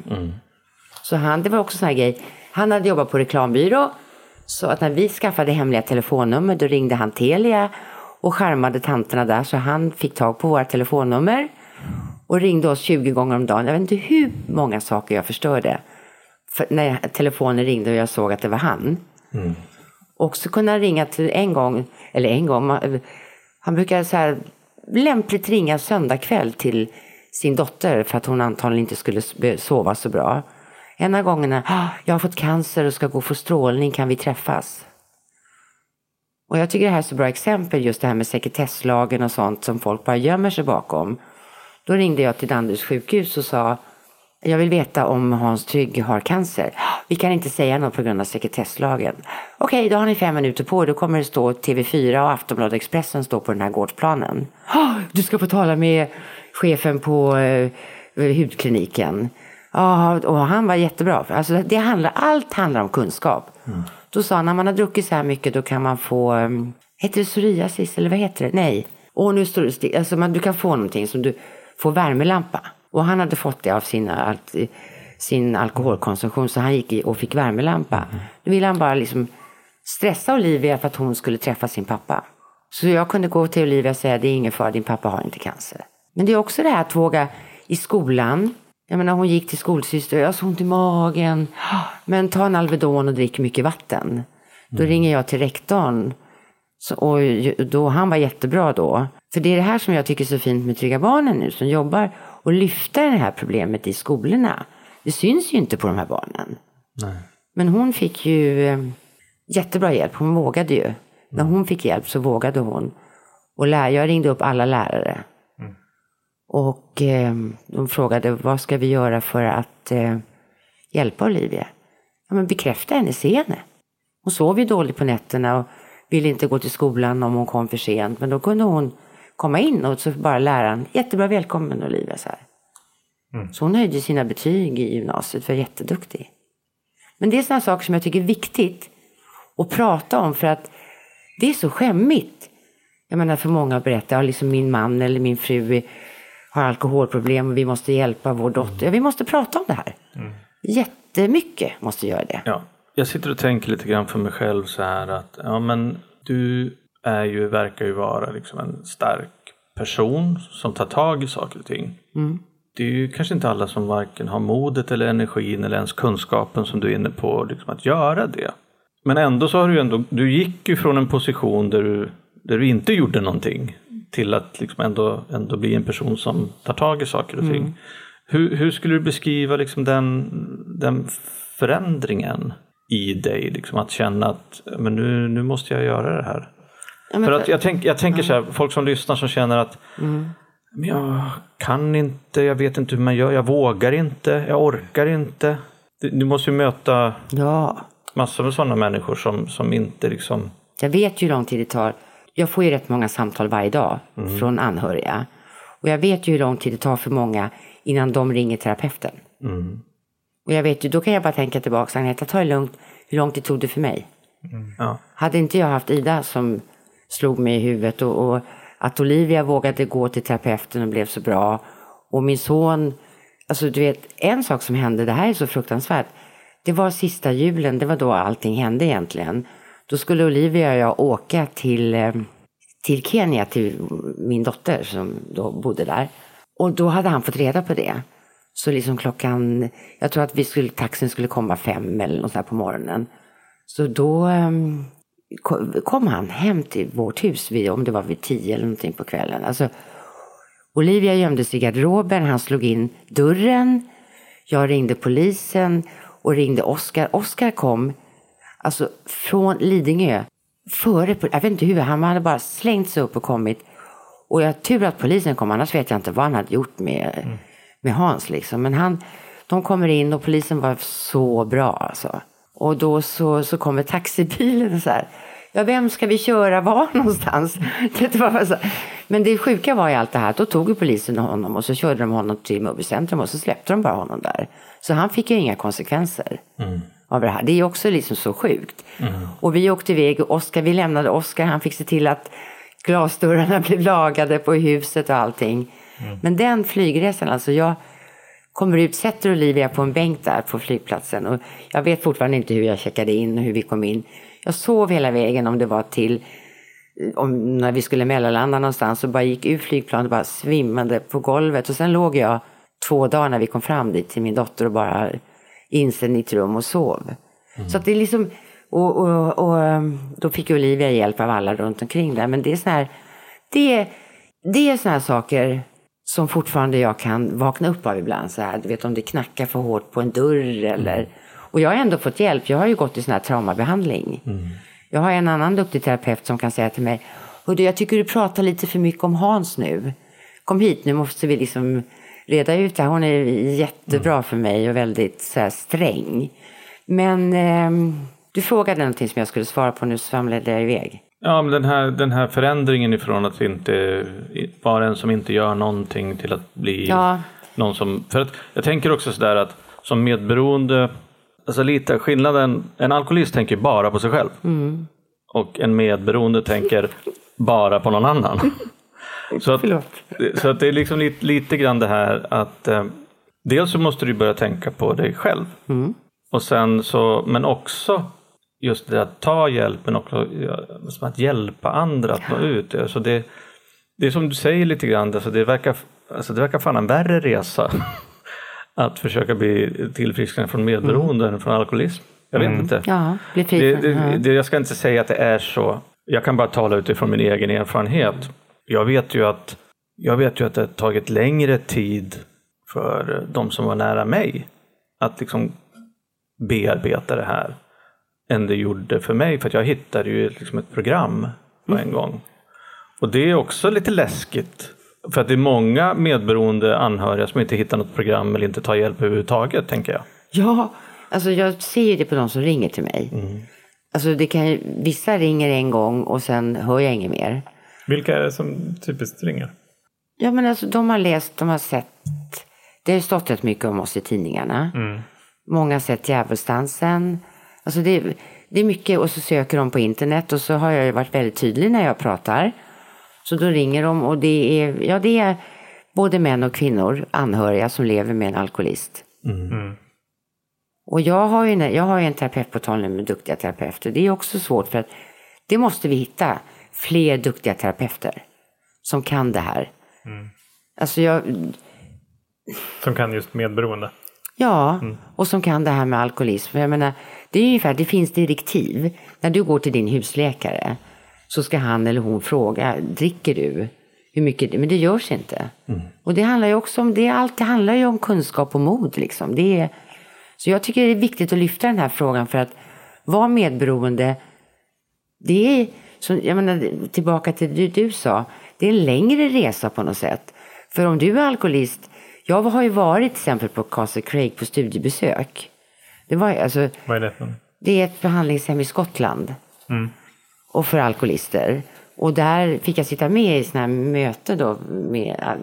S3: Så han, det var också sån här grej, han hade jobbat på reklambyrå, så att när vi skaffade hemliga telefonnummer då ringde han Telia och skärmade tanterna där så han fick tag på våra telefonnummer och ringde oss 20 gånger om dagen. Jag vet inte hur många saker jag förstörde. För när telefonen ringde och jag såg att det var han. Och Också kunde han ringa till en gång, eller en gång, han brukar så här lämpligt ringa söndag kväll till sin dotter för att hon antagligen inte skulle sova så bra. En av gångerna, ah, jag har fått cancer och ska gå och få strålning, kan vi träffas? Och jag tycker det här är så bra exempel, just det här med sekretesslagen och sånt som folk bara gömmer sig bakom. Då ringde jag till Danderyds sjukhus och sa jag vill veta om Hans Trygg har cancer. Vi kan inte säga något på grund av sekretesslagen. Okej, då har ni fem minuter på er. Då kommer det stå TV4 och Aftonbladet Expressen står på den här gårdsplanen. "Ah, Du ska få tala med chefen på eh, hudkliniken. Ja, och han var jättebra. Alltså, det handlar, allt handlar om kunskap. Då sa han, när man har druckit så här mycket då kan man få, um, heter det psoriasis eller vad heter det? Nej. Och nu står det still. Alltså man, du kan få någonting som du får värmelampa. Och han hade fått det av sina, sin alkoholkonsumtion så han gick och fick värmelampa. Då ville han bara liksom stressa Olivia för att hon skulle träffa sin pappa. Så jag kunde gå till Olivia och säga det är ingen fara, din pappa har inte cancer. Men det är också det här att våga i skolan. Jag menar hon gick till skolsyster jag har så ont i magen. Men ta en Alvedon och drick mycket vatten. Då ringer jag till rektorn. Så, och då, han var jättebra då. För det är det här som jag tycker är så fint med Trygga Barnen nu som jobbar och lyfter det här problemet i skolorna. Det syns ju inte på de här barnen. Men hon fick ju eh, jättebra hjälp. Hon vågade ju. När hon fick hjälp så vågade hon. Och jag ringde upp alla lärare. Och eh, de frågade vad ska vi göra för att eh, hjälpa Olivia? Ja, men bekräfta henne, se henne. Hon sov ju dåligt på nätterna och ville inte gå till skolan om hon kom för sent. Men då kunde hon komma in och så bara läraren, jättebra välkommen Olivia. Så, här. så hon höjde sina betyg i gymnasiet, var jätteduktig. Men det är sådana saker som jag tycker är viktigt att prata om för att Det är så skämmigt. Jag menar för många att berätta, ja, liksom min man eller min fru har alkoholproblem och vi måste hjälpa vår dotter. Ja, vi måste prata om det här. Mm. Jättemycket måste göra det.
S1: Ja. Jag sitter och tänker lite grann för mig själv så här att ja, men du är ju, verkar ju vara liksom en stark person som tar tag i saker och ting. Mm. Det är ju kanske inte alla som varken har modet eller energin eller ens kunskapen som du är inne på liksom att göra det. Men ändå så har du ju ändå, du gick ju från en position där du, där du inte gjorde någonting till att liksom ändå, ändå bli en person som tar tag i saker och ting. Mm. Hur, hur skulle du beskriva liksom den, den förändringen i dig? Liksom att känna att men nu, nu måste jag göra det här. Ja, för att jag, tänk, jag tänker så här, folk som lyssnar som känner att mm. men jag kan inte, jag vet inte hur man gör, jag vågar inte, jag orkar inte. Du, du måste ju möta ja. massor med sådana människor som, som inte liksom...
S3: Jag vet ju hur lång tid det tar. Jag får ju rätt många samtal varje dag mm. från anhöriga. Och jag vet ju hur lång tid det tar för många innan de ringer terapeuten. Mm. Och jag vet ju, då kan jag bara tänka tillbaka, Agneta, ta det lugnt. Hur lång tid tog det för mig? Ja. Hade inte jag haft Ida som slog mig i huvudet och, och, att Olivia vågade gå till terapeuten och blev så bra. Och min son, alltså du vet, en sak som hände, det här är så fruktansvärt. Det var sista julen, det var då allting hände egentligen. Då skulle Olivia och jag åka till, eh, till Kenya, till min dotter som då bodde där. Och då hade han fått reda på det. Så liksom klockan, jag tror att vi skulle, taxin skulle komma fem eller något sånt på morgonen. Så då um, kom han hem till vårt hus, vid, om det var vid tio eller någonting på kvällen. Alltså, Olivia gömde sig i garderoben, han slog in dörren. Jag ringde polisen och ringde Oskar. Oskar kom alltså, från Lidingö. Före, jag vet inte hur, han hade bara slängt sig upp och kommit. Och jag tur att polisen kom, annars vet jag inte vad han hade gjort med, mm. med Hans. Liksom. Men han, de kommer in och polisen var så bra alltså. Och då så, så kommer taxibilen så här. Ja, vem ska vi köra var (laughs) någonstans? Det var så. Men det sjuka var i allt det här, då tog polisen honom och så körde de honom till Mobilcentrum och så släppte de bara honom där. Så han fick ju inga konsekvenser mm. av det här. Det är också liksom så sjukt. Mm. Och vi åkte iväg och Oskar, vi lämnade Oskar, han fick se till att glasdörrarna (laughs) blev lagade på huset och allting. Mm. Men den flygresan, alltså jag kommer ut, sätter Olivia på en bänk där på flygplatsen och jag vet fortfarande inte hur jag checkade in och hur vi kom in. Jag sov hela vägen om det var till om, när vi skulle mellanlanda någonstans och bara gick ur flygplanet och bara svimmade på golvet och sen låg jag två dagar när vi kom fram dit till min dotter och bara instängd i ett rum och sov. Mm. Så att det är liksom, och, och, och, då fick Olivia hjälp av alla runt omkring där. Men det är sådana här, det, det är såna här saker som fortfarande jag kan vakna upp av ibland. Så här, du vet om det knackar för hårt på en dörr eller... Mm. Och jag har ändå fått hjälp. Jag har ju gått i sån här traumabehandling. Mm. Jag har en annan duktig terapeut som kan säga till mig, Hördu, jag tycker du pratar lite för mycket om Hans nu. Kom hit, nu måste vi liksom reda ut det här. Hon är jättebra mm. för mig och väldigt så här, sträng. Men eh, du frågade någonting som jag skulle svara på, nu svamlade jag iväg.
S1: Ja, men den här, den här förändringen ifrån att inte vara en som inte gör någonting till att bli ja. någon som... För att jag tänker också sådär att som medberoende, alltså lite skillnaden, en alkoholist tänker bara på sig själv. Mm. Och en medberoende tänker bara på någon annan. (laughs) Så att, så att det är liksom lite, lite grann det här att eh, dels så måste du börja tänka på dig själv. Mm. Och sen så, men också just det att ta hjälpen och som att hjälpa andra att nå ut. Alltså det, det är som du säger lite grann, alltså det, verkar, alltså det verkar fan en värre resa (laughs) att försöka bli tillfrisknad från medberoende mm. än från alkoholism. Jag vet mm. inte.
S3: Ja, bli
S1: det, det, det, jag ska inte säga att det är så. Jag kan bara tala utifrån min egen erfarenhet. Jag vet ju att, jag vet ju att det har tagit längre tid för de som var nära mig att liksom bearbeta det här än det gjorde för mig. För att jag hittade ju liksom ett program på en mm. gång. Och det är också lite läskigt. För att det är många medberoende anhöriga som inte hittar något program eller inte tar hjälp överhuvudtaget, tänker jag.
S3: Ja, alltså jag ser det på de som ringer till mig. Mm. Alltså det kan, vissa ringer en gång och sen hör jag inget mer.
S2: Vilka är det som typiskt ringer?
S3: Ja, men alltså de har läst, de har sett. Det har stått rätt mycket om oss i tidningarna. Mm. Många har sett Djävulsdansen. Alltså det, det är mycket och så söker de på internet och så har jag ju varit väldigt tydlig när jag pratar. Så då ringer de och det är, ja, det är både män och kvinnor, anhöriga som lever med en alkoholist. Och jag har ju en, jag har ju en terapeutportal nu med duktiga terapeuter. Det är också svårt för att det måste vi hitta fler duktiga terapeuter som kan det här. Alltså jag,
S2: Som kan just medberoende.
S3: Ja, och som kan det här med alkoholism. För jag menar, det är ungefär, det finns direktiv. När du går till din husläkare så ska han eller hon fråga, dricker du? Hur mycket? Men det görs inte. Och det handlar ju också om, det, allt, det handlar ju om kunskap och mod liksom. Det är, så jag tycker det är viktigt att lyfta den här frågan för att vara medberoende, det är, som, jag menar, tillbaka till det du sa, det är en längre resa på något sätt. För om du är alkoholist, jag har ju varit till exempel på Castle Craig på studiebesök. Det, var, alltså,
S2: Vad är det för
S3: det är ett behandlingshem i Skottland. Och för alkoholister. Och där fick jag sitta med i sådana här möten då. Med,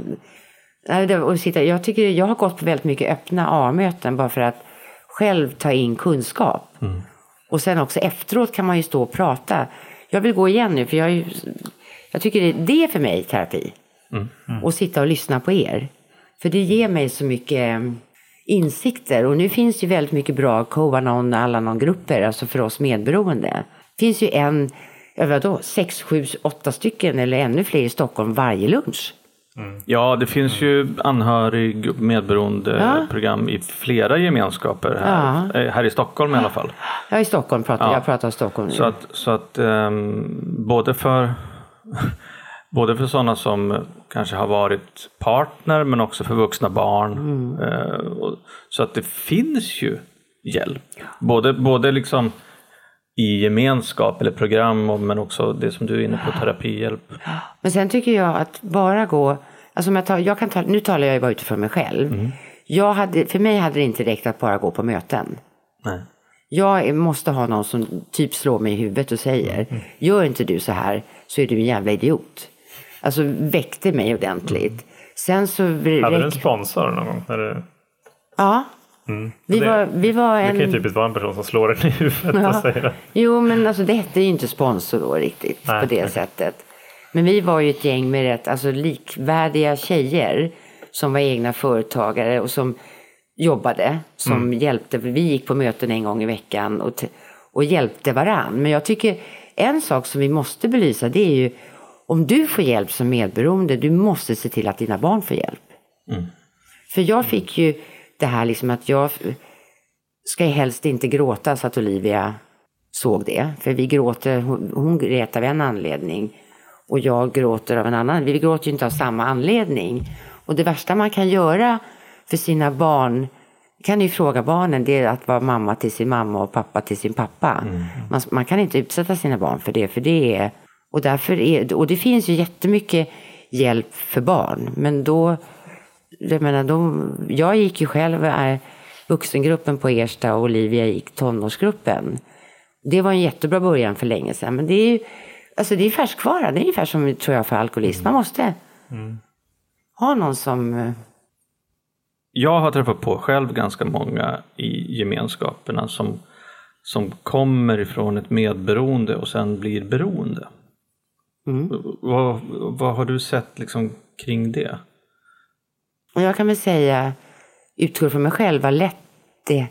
S3: och sitta, jag, tycker, jag har gått på väldigt mycket öppna A-möten bara för att själv ta in kunskap. Och sen också efteråt kan man ju stå och prata. Jag vill gå igen nu för jag, jag tycker det, det är för mig terapi. Och sitta och lyssna på er. För det ger mig så mycket insikter. Och nu finns ju väldigt mycket bra Covanon och Alanon-grupper, alltså för oss medberoende. Det finns ju en, ja vadå, sex, sju, åtta stycken eller ännu fler i Stockholm varje lunch.
S1: Ja, det finns ju anhörig medberoende
S3: Ja.
S1: i flera gemenskaper här, eh, här i Stockholm i alla fall.
S3: Ja, i Stockholm pratar
S1: Ja.
S3: jag. pratar om Stockholm nu.
S1: Så att, så att ehm, både för Både för sådana som kanske har varit partner men också för vuxna barn. Eh, och, så att det finns ju hjälp. Både, både liksom i gemenskap eller program men också det som du är inne på, terapihjälp.
S3: Men sen tycker jag att bara gå, alltså om jag tar, jag kan ta, nu talar jag ju bara utifrån mig själv. Jag hade, för mig hade det inte räckt att bara gå på möten.
S1: Nej.
S3: Jag måste ha någon som typ slår mig i huvudet och säger, gör inte du så här så är du en jävla idiot. Alltså väckte mig ordentligt. Sen så...
S2: Hade du en sponsor någon gång? När du...
S3: Ja. Vi,
S2: Det-
S3: var, vi var
S2: Det
S3: en...
S2: kan ju typiskt vara en person som slår en i huvudet och säger det.
S3: Jo, men alltså det hette ju inte sponsor då riktigt
S2: Nej,
S3: på det
S2: okej.
S3: sättet. Men vi var ju ett gäng med rätt alltså, likvärdiga tjejer som var egna företagare och som jobbade, som
S2: Mm.
S3: hjälpte. Vi gick på möten en gång i veckan och, och hjälpte varann. Men jag tycker en sak som vi måste belysa det är ju om du får hjälp som medberoende, du måste se till att dina barn får hjälp. För jag fick ju det här liksom att jag ska helst inte gråta så att Olivia såg det. För vi gråter, hon, hon grät av en anledning och jag gråter av en annan. Vi gråter ju inte av samma anledning. Och det värsta man kan göra för sina barn, kan ju fråga barnen, det är att vara mamma till sin mamma och pappa till sin pappa. Man, man kan inte utsätta sina barn för det, för det är... Och, därför är, och det finns ju jättemycket hjälp för barn, men då jag menar, de, jag gick ju själv äh, vuxengruppen på Ersta och Olivia gick tonårsgruppen. Det var en jättebra början för länge sedan. Men det är ju alltså det är färskvara. Det är ungefär som tror jag för alkoholist. Man måste ha någon som... eh,
S1: Jag har träffat på själv ganska många i gemenskaperna som, som kommer ifrån ett medberoende och sen blir beroende. Vad, vad har du sett liksom kring det?
S3: Och jag kan väl säga, utgår från mig själv, vad lätt det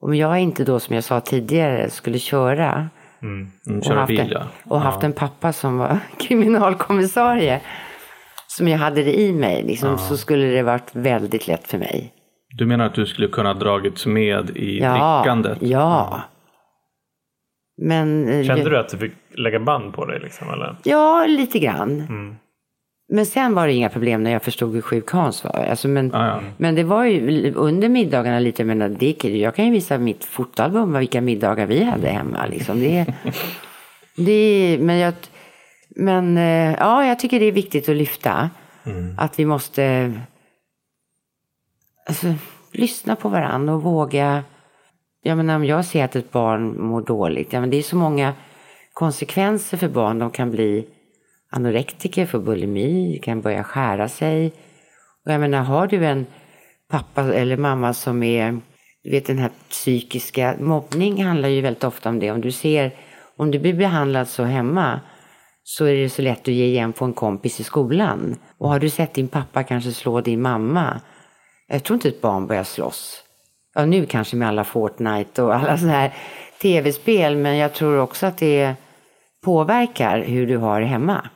S3: om jag inte då, som jag sa tidigare, skulle köra
S1: Mm,
S3: och
S1: köra
S3: haft,
S1: bil
S3: en,
S1: ja.
S3: och haft en pappa som var (laughs) kriminalkommissarie som jag hade det i mig, liksom, så skulle det varit väldigt lätt för mig.
S1: Du menar att du skulle kunna dragits med i
S3: Ja,
S1: drickandet?
S3: ja. Men, eh,
S2: Kände du att du fick lägga band på dig? Liksom, eller?
S3: Ja, lite grann. Men sen var det inga problem när jag förstod hur sjuk Hans var. Alltså, men,
S1: Ja, ja.
S3: men det var ju under middagarna lite, menar, det, jag kan ju visa mitt fotoalbum, vilka middagar vi hade hemma. Liksom. Det, (laughs) det, men jag, men eh, ja, jag tycker det är viktigt att lyfta. Att vi måste alltså, lyssna på varandra och våga. Jag menar, om jag ser att ett barn mår dåligt, ja, men det är så många konsekvenser för barn. De kan bli anorektiker, få bulimi, kan börja skära sig. Och jag menar, har du en pappa eller mamma som är du vet den här psykiska, mobbning handlar ju väldigt ofta om det. Om du ser, om du blir behandlad så hemma så är det så lätt att ge igen på en kompis i skolan. Och har du sett din pappa kanske slå din mamma, jag tror inte ett barn börjar slåss. Ja, nu kanske med alla Fortnite och alla sådana här tv-spel, men jag tror också att det påverkar hur du har det hemma.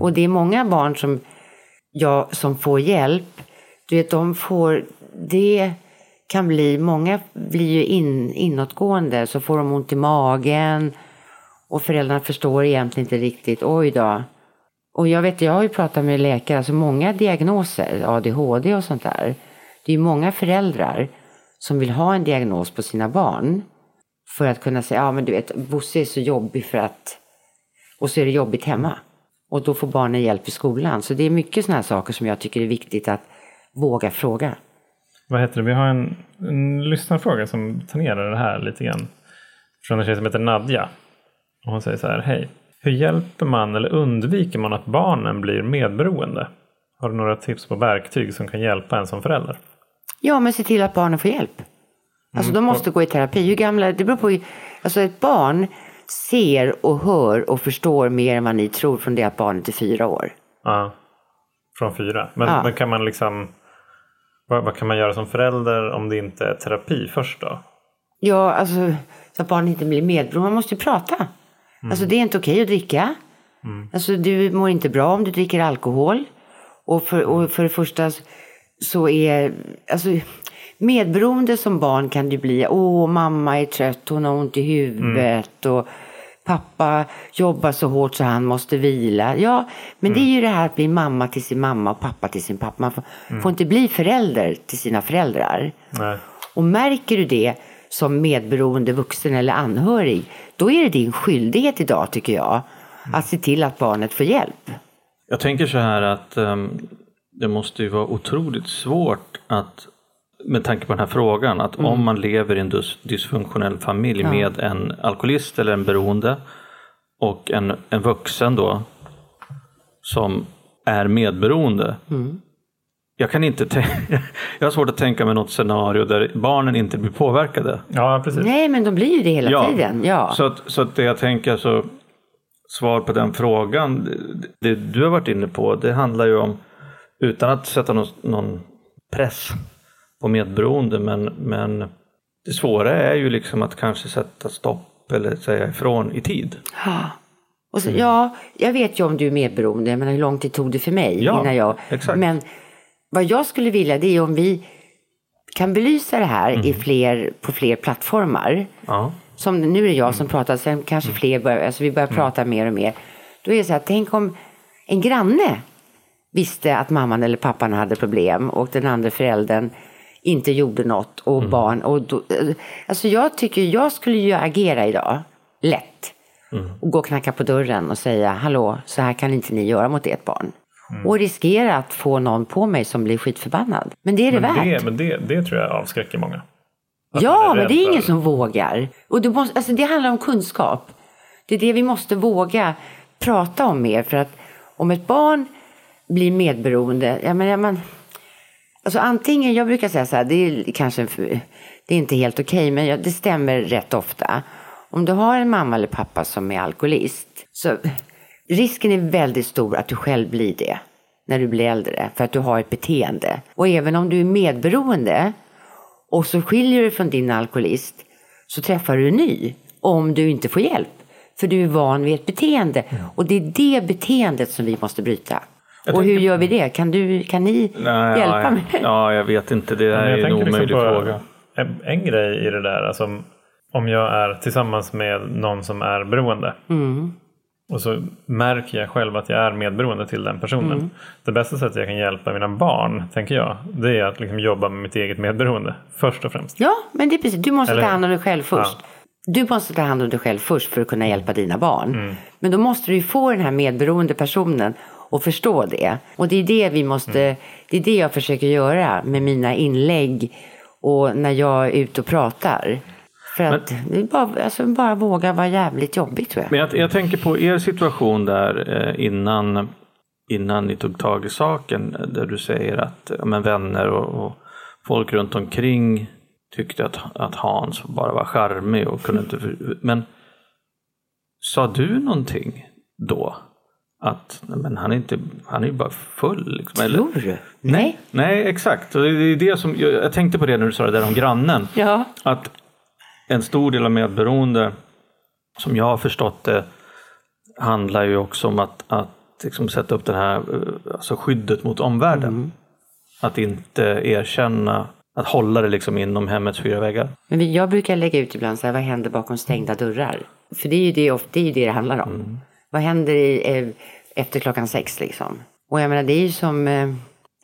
S3: Och det är många barn som, ja, som får hjälp. Du vet, de får, det kan bli, många blir ju in, inåtgående, så får de ont i magen och föräldrarna förstår egentligen inte riktigt, oj då. Och jag vet, jag har ju pratat med läkare, alltså många diagnoser, ADHD och sånt där. Det är ju många föräldrar som vill ha en diagnos på sina barn. För att kunna säga, ja men du vet, Bosse är så jobbig för att... Och så är det jobbigt hemma. Och då får barnen hjälp i skolan. Så det är mycket sådana här saker som jag tycker är viktigt att våga fråga.
S2: Vad heter det? Vi har en, en lyssnarfråga som tangerar det här lite grann. Från en tjej som heter Nadja. Och hon säger så här, hej. Hur hjälper man eller undviker man att barnen blir medberoende? Har du några tips på verktyg som kan hjälpa en som förälder?
S3: Ja, men se till att barnen får hjälp. Alltså de måste gå i terapi. Hur gamla, det beror på, alltså ett barn ser och hör och förstår mer än vad ni tror från det att barnet är fyra år.
S2: Ja, från fyra. Men,
S3: Ja.
S2: men kan man liksom... Vad, vad kan man göra som förälder om det inte är terapi först då?
S3: Ja, alltså så att barnet inte blir medberoende. Man måste ju prata. Alltså det är inte okej att dricka. Alltså du mår inte bra om du dricker alkohol. Och för, och för det första så är, alltså medberoende som barn kan du bli, åh mamma är trött, hon har ont i huvudet och pappa jobbar så hårt så han måste vila. Ja, men det är ju det här att bli mamma till sin mamma och pappa till sin pappa. Man får, får inte bli förälder till sina föräldrar.
S2: Nej.
S3: Och märker du det som medberoende vuxen eller anhörig, då är det din skyldighet idag tycker jag, att se till att barnet får hjälp.
S1: Jag tänker så här att ehm, det måste ju vara otroligt svårt att med tanke på den här frågan att om man lever i en dysfunktionell familj
S3: Ja.
S1: med en alkoholist eller en beroende och en, en vuxen då som är medberoende. Jag kan inte (laughs) jag har svårt att tänka mig något scenario där barnen inte blir påverkade.
S2: Ja, precis.
S3: Nej, men de blir ju det hela tiden. Ja.
S1: Så, att, så att det jag tänker, så svar på den frågan, det, det du har varit inne på, det handlar ju om, utan att sätta någon, någon press på medberoende, men, men det svåra är ju liksom att kanske sätta stopp eller säga ifrån i tid.
S3: Ja. Och så, ja, jag vet ju om du är medberoende, jag menar hur lång tid tog det för mig
S1: Ja,
S3: innan jag...
S1: exakt.
S3: Men vad jag skulle vilja det är om vi kan belysa det här
S1: Mm.
S3: i fler, på fler plattformar.
S1: Ja.
S3: Som nu är det jag som pratar, sen kanske fler börjar, alltså vi börjar prata mer och mer. Då är det så här, tänk om en granne visste att mamman eller pappan hade problem och den andra föräldern inte gjorde något och barn. Och då, alltså jag tycker, jag skulle ju agera idag, lätt. Och gå och knacka på dörren och säga, hallå, så här kan inte ni göra mot ert barn. Och riskera att få någon på mig som blir skitförbannad. Men det är det
S2: Men,
S3: värt.
S2: det, men det, det tror jag avskräcker många. Att
S3: Ja, men det är ingen som vågar. Och du måste, alltså det handlar om kunskap. Det är det vi måste våga prata om mer. För att om ett barn blir medberoende, jag menar, man, alltså antingen, jag brukar säga så här, det är kanske det är inte helt okej, men jag- det stämmer rätt ofta. Om du har en mamma eller pappa som är alkoholist, så risken är väldigt stor att du själv blir det när du blir äldre, för att du har ett beteende. Och även om du är medberoende, och så skiljer du från din alkoholist så träffar du en ny om du inte får hjälp. För du är van vid ett beteende och det är det beteendet som vi måste bryta. Och hur gör vi det? Kan, du, kan ni
S1: Nej,
S3: hjälpa
S1: ja,
S3: mig?
S1: Ja, jag vet inte. Det är en
S2: liksom
S1: omöjlig
S2: på
S1: fråga.
S2: En, en grej i det där, alltså om- jag är tillsammans med någon som är beroende.
S3: Mm.
S2: Och så märker jag själv att jag är medberoende till den personen.
S3: Mm.
S2: Det bästa sättet jag kan hjälpa mina barn, tänker jag, det är att liksom jobba med mitt eget medberoende. Först och främst.
S3: Ja, men det är precis. Du måste
S2: Eller-
S3: ta hand om dig själv först. Du måste ta hand om dig själv först för att kunna hjälpa dina barn. Men då måste du ju få den här medberoende personen att förstå det. Och det är det vi måste, det är det jag försöker göra med mina inlägg och när jag är ute och pratar. För att det är bara, alltså, bara våga vara jävligt jobbigt tror jag.
S1: Men jag, jag tänker på er situation där eh, innan, innan ni tog tag i saken. Där du säger att ja, men vänner och, och folk runt omkring tyckte att, att Hans bara var charmig och kunde inte... Men sa du någonting då? Att nej, men han, är inte, han är ju bara full. Liksom, eller?
S3: Tror du? Nej.
S1: Nej, exakt. Det är det som, jag, jag tänkte på det när du sa det där om grannen.
S3: Ja.
S1: Att en stor del av medberoende, som jag har förstått det, handlar ju också om att, att liksom sätta upp det här eh, alltså skyddet mot omvärlden. Att inte erkänna, att hålla det liksom inom hemmets fyra väggar.
S3: Men jag brukar lägga ut ibland så här, vad händer bakom stängda dörrar? För det är ju det, det, är ju det det handlar om. Vad händer i, eh, efter klockan sex liksom? Och jag menar, det är ju som eh,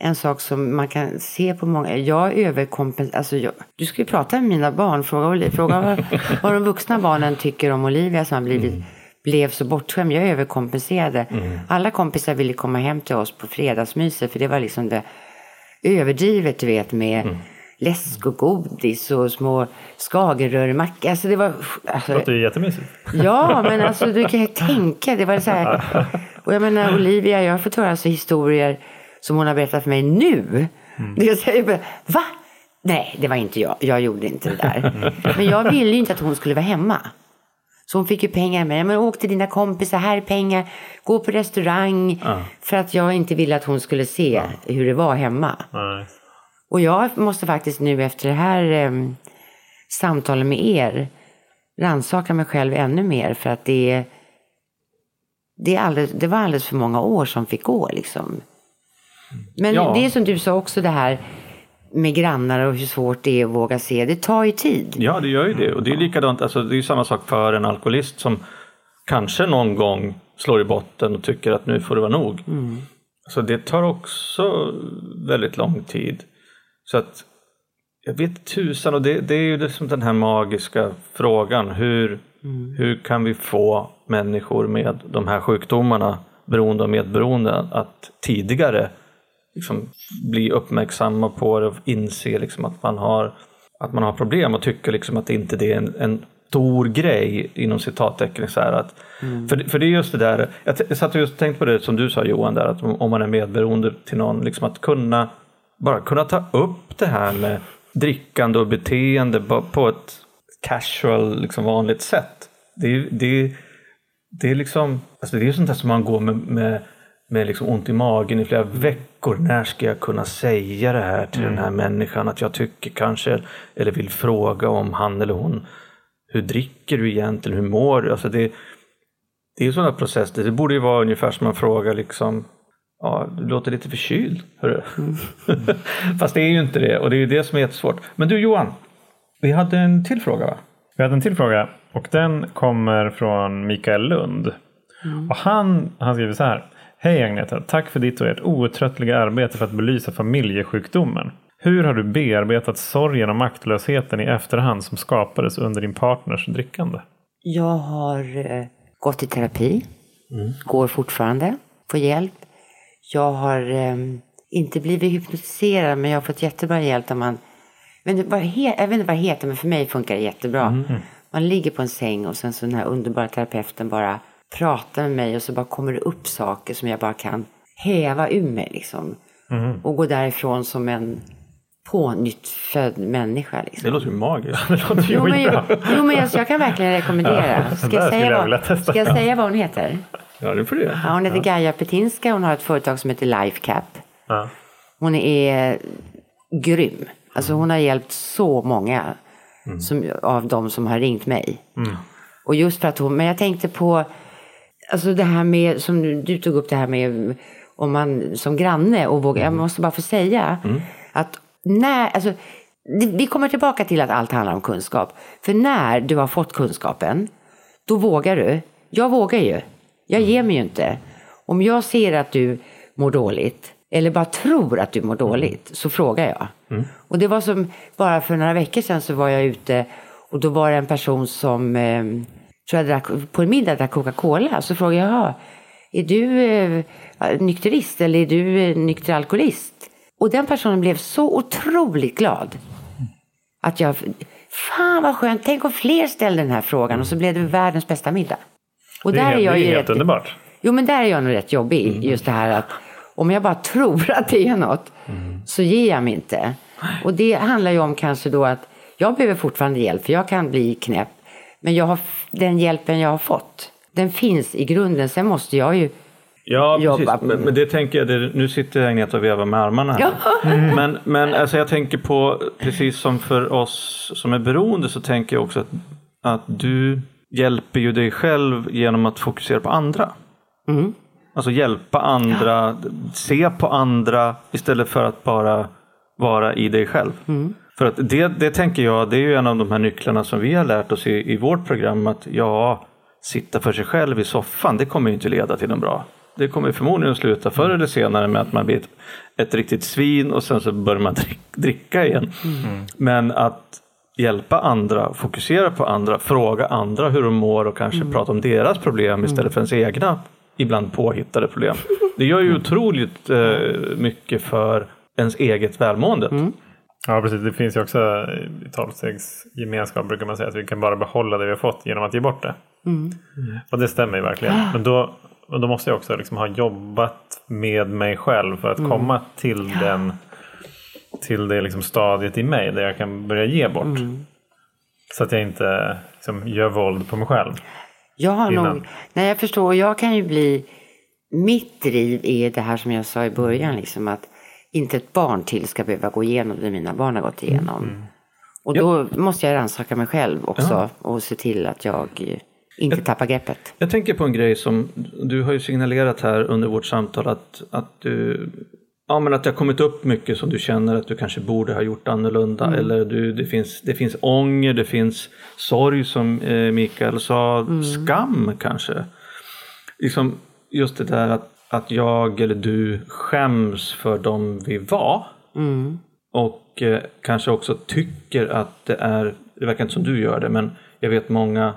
S3: en sak som man kan se på många. Jag överkompenserar, alltså jag, du ska ju prata med mina barn, fråga, fråga vad, (laughs) vad de vuxna barnen tycker om Olivia som har blivit blev så bortskämd. Jag överkompenserade. Alla kompisar ville komma hem till oss på fredagsmyset för det var liksom det överdrivet du vet med läsk och godis och små skagenrörmackor. Alltså det var... Alltså,
S2: Det låter ju jättemysigt.
S3: Ja, men alltså du kan ju tänka. Det var så här. (laughs) Och jag menar Olivia, jag har fått höra alltså historier som hon har berättat för mig nu. Det jag säger bara, va? Nej, det var inte jag. Jag gjorde inte det där. (laughs) Men jag ville ju inte att hon skulle vara hemma. Så hon fick ju pengar med. Men åk till dina kompisar, här är pengar. Gå på restaurang. För att jag inte ville att hon skulle se hur det var hemma.
S2: Nej.
S3: Och jag måste faktiskt nu efter det här eh, samtalet med er rannsaka mig själv ännu mer för att det, det, är alldeles, det var alldeles för många år som fick gå liksom. Men
S1: Ja.
S3: det är som du sa också det här med grannar och hur svårt det är att våga se. Det tar ju tid.
S1: Ja, det gör ju det. Och det är likadant, alltså, det är samma sak för en alkoholist som kanske någon gång slår i botten och tycker att nu får det vara nog. Så det tar också väldigt lång tid. Så att jag vet tusan, och det, det är ju liksom den här magiska frågan. Hur, hur kan vi få människor med de här sjukdomarna, beroende och medberoende, att tidigare liksom bli uppmärksamma på det och inse liksom att, man har, att man har problem och tycker liksom att inte det är en, en stor grej inom citattecken. Så här, att, för, det- för det är just det där, jag, jag satt och just tänkte på det som du sa Johan, där, att om, om man är medberoende till någon, liksom att kunna bara kunna ta upp det här med drickande och beteende på ett casual, liksom vanligt sätt. Det är, det är, det är liksom, alltså det är sånt där som man går med, med, med liksom ont i magen i flera veckor. När ska jag kunna säga det här till den här människan? Att jag tycker kanske, eller vill fråga om han eller hon, hur dricker du egentligen? Hur mår du? Alltså det, det är ju sådana processer. Det borde ju vara ungefär som man frågar liksom, ja, du låter lite förkyld. Hörru. (laughs) Fast det är ju inte det och det är ju det som är jättesvårt. Men du Johan, vi hade en till fråga va?
S2: Vi hade en till fråga och den kommer från Mikael Lund. Och han, han skriver så här. Hej Agneta, tack för ditt och ert outtröttliga arbete för att belysa familjesjukdomen. Hur har du bearbetat sorgen och maktlösheten i efterhand som skapades under din partners drickande?
S3: Jag har eh, gått i terapi. Går fortfarande. Får hjälp. Jag har eh, inte blivit hypnotiserad men jag har fått jättebra hjälp där man jag vet, inte vad, he- jag vet inte vad det heter men för mig funkar det jättebra. Man ligger på en säng och sen så den här underbara terapeuten bara pratar med mig och så bara kommer det upp saker som jag bara kan häva ur mig liksom. Och gå därifrån som en pånyttfödd människa. Liksom.
S1: Det låter ju magiskt. (laughs)
S2: Det låter ju
S3: Jo men, jo, men alltså, jag kan verkligen rekommendera. Ska jag, säga
S2: jag
S3: vad, ska jag säga vad hon heter?
S1: Ja, det får du göra.
S3: Ja, hon heter Gaia Petinska. Hon har ett företag som heter Lifecap.
S2: Ja.
S3: Hon är grym. Alltså hon har hjälpt så många som, av de som har ringt mig. Och just för att hon, men jag tänkte på, alltså det här med, som du- du tog upp det här med om man som granne och vågar, jag måste bara få säga att när, alltså vi kommer tillbaka till att allt handlar om kunskap. För när du har fått kunskapen, då vågar du. Jag vågar ju. Jag ger mig ju inte. Om jag ser att du mår dåligt, eller bara tror att du mår dåligt, så frågar jag. Och det var som, bara för några veckor sedan så var jag ute och då var det en person som, eh, tror jag drack, på en middag drack Coca-Cola. Så frågade jag, "Jaha, är du eh, nykterist eller är du eh, nykter alkoholist? Och den personen blev så otroligt glad. Att jag, fan vad skönt, tänk om fler ställde den här frågan och så blev det världens bästa middag. Och
S2: Det är,
S3: där är jag ju
S2: helt
S3: rätt,
S2: underbart.
S3: Jo men där är jag nog rätt jobbig. Just det här att om jag bara tror att det är något så ger jag mig inte. Och det handlar ju om kanske då att Jag behöver fortfarande hjälp för jag kan bli knäpp. Men jag har, den hjälpen jag har fått, den finns i grunden. Sen måste jag ju
S1: Ja,
S3: jobba.
S1: precis. Men, men det tänker jag, det, nu sitter jag Agneta och vevar med armarna här. (laughs) Men, men alltså jag tänker på, precis som för oss som är beroende så tänker jag också att, att du hjälper ju dig själv genom att fokusera på andra.
S3: Mm.
S1: Alltså hjälpa andra, se på andra istället för att bara vara i dig själv.
S3: Mm.
S1: För att det, det tänker jag, det är ju en av de här nycklarna som vi har lärt oss i, i vårt program att ja, sitta för sig själv i soffan, det kommer ju inte leda till något bra. Det kommer förmodligen att sluta förr eller senare med att man blir ett, ett riktigt svin och sen så börjar man drick, (laughs) dricka igen. Men att hjälpa andra, fokusera på andra, fråga andra hur de mår och kanske prata om deras problem istället för ens egna ibland påhittade problem. (laughs) Det gör ju otroligt eh, mycket för ens eget välmående.
S2: Ja, precis. Det finns ju också i tolvstegsgemenskap brukar man säga att vi kan bara behålla det vi har fått genom att ge bort det. Och det stämmer ju verkligen. (gasps) Men då, och då måste jag också liksom ha jobbat med mig själv för att komma till den till det liksom stadiet i mig där jag kan börja ge bort. Så att jag inte liksom, gör våld på mig själv.
S3: Jag har
S2: innan.
S3: nog, nej jag förstår, jag kan ju bli, mitt driv är det här som jag sa i början, liksom att inte ett barn till ska behöva gå igenom det mina barn har gått igenom. Och då måste jag rannsaka mig själv också och se till att jag inte tappar greppet.
S1: Jag tänker på en grej som du har ju signalerat här under vårt samtal att, att du Ja men att det har kommit upp mycket som du känner att du kanske borde ha gjort annorlunda eller du, det, finns, det finns ånger, det finns sorg som eh, Mikael sa, skam kanske. Liksom just det där att, att jag eller du skäms för dem vi var och eh, kanske också tycker att det är, det verkar inte som du gör det men jag vet många,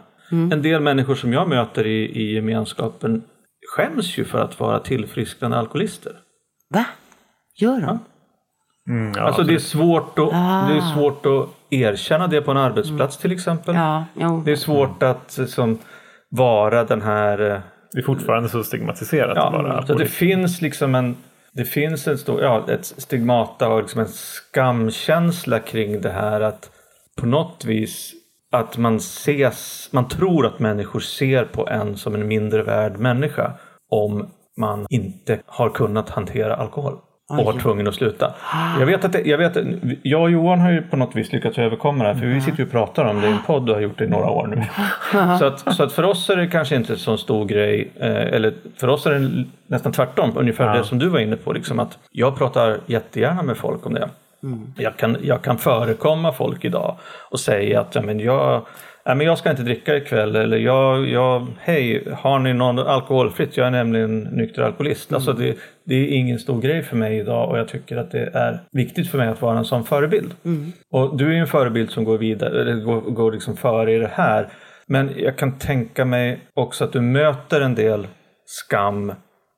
S1: en del människor som jag möter i, i gemenskapen skäms ju för att vara tillfrisknande alkoholister.
S3: Va? Gör de?
S2: Mm, ja,
S1: Alltså det är, svårt att, det är svårt att erkänna det på en arbetsplats till exempel.
S3: Ja.
S1: Det är svårt att liksom, vara den här... eh,
S2: det är fortfarande så stigmatiserat att vara
S1: Ja, så det
S2: alkoholist.
S1: finns liksom en... Det finns en stor, ja, ett stigmata och liksom en skamkänsla kring det här att på något vis att man ses, man tror att människor ser på en som en mindre värd människa om man inte har kunnat hantera alkohol och var tvungen att sluta. Jag vet att, det, jag, vet, jag och Johan har ju på något vis lyckats överkomma det här för vi sitter ju och pratar om det i en podd och har gjort det i några år nu. (laughs) så, att, så att för oss är det kanske inte en så stor grej, eh, eller för oss är det nästan tvärtom, ungefär det som du var inne på. Liksom att jag pratar jättegärna med folk om det. Jag, kan, jag kan förekomma folk idag och säga att ja, men jag, ja, men jag ska inte dricka ikväll eller jag, jag, hej, har ni någon alkoholfritt? Jag är nämligen nykter alkoholist. Alltså det, det är ingen stor grej för mig idag och jag tycker att det är viktigt för mig att vara en sån förebild. Och du är ju en förebild som går vidare, eller går, går liksom före i det här. Men jag kan tänka mig också att du möter en del skam,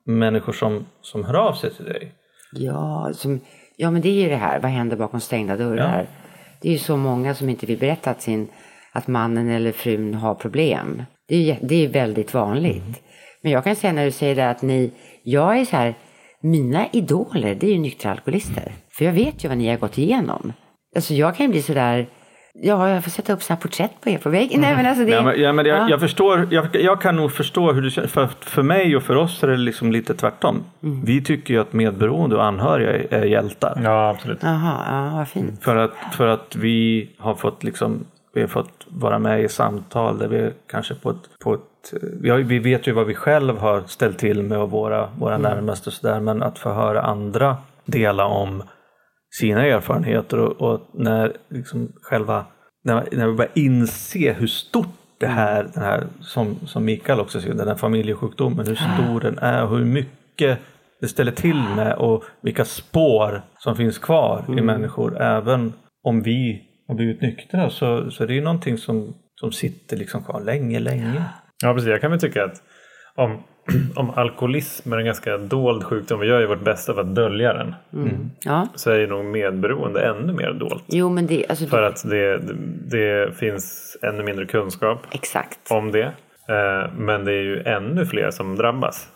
S1: människor som, som hör av sig till dig.
S3: Ja, som, ja, men det är ju det här, vad händer bakom stängda dörrar? Det är ju så många som inte vill berätta att, sin, att mannen eller frun har problem. Det är, det är väldigt vanligt.
S1: Mm.
S3: Men jag kan säga när du säger det att ni, jag är så här, mina idoler det är ju nyktra alkoholister. För jag vet ju vad ni har gått igenom. Alltså jag kan ju bli så där, ja jag får sätta upp sådana här porträtt på er på väggen. Nej men alltså det,
S1: Ja, men, ja, men jag,
S3: Ja.
S1: jag, förstår, jag, jag kan nog förstå hur du känner. För, för mig och för oss är det liksom lite tvärtom.
S3: Mm.
S1: Vi tycker ju att medberoende och anhöriga är, är hjältar.
S2: Ja, absolut.
S3: Jaha, ja vad fint.
S1: För, att, för att vi har fått liksom vi har fått vara med i samtal där vi kanske på ett, på ett vi, har, vi vet ju vad vi själv har ställt till med och våra, våra närmaste och sådär men att få höra andra dela om sina erfarenheter och, och när liksom själva när, när vi börjar inse hur stort det här, den här som, som Mikael också säger, den här familjesjukdomen, hur stor den är och hur mycket det ställer till med och vilka spår som finns kvar i människor även om vi har blivit nyktra så, så det är ju någonting som, som sitter liksom kvar länge, länge.
S2: Ja, precis. Jag kan väl tycka att om, (clears throat) om alkoholism är en ganska dold sjukdom, vi gör ju vårt bästa för att dölja den,
S3: Ja,
S2: så är ju nog medberoende ännu mer dolt.
S3: jo men det, alltså
S2: För att det, det finns ännu mindre kunskap
S3: exakt.
S2: om det. Eh, Men det är ju ännu fler som drabbas.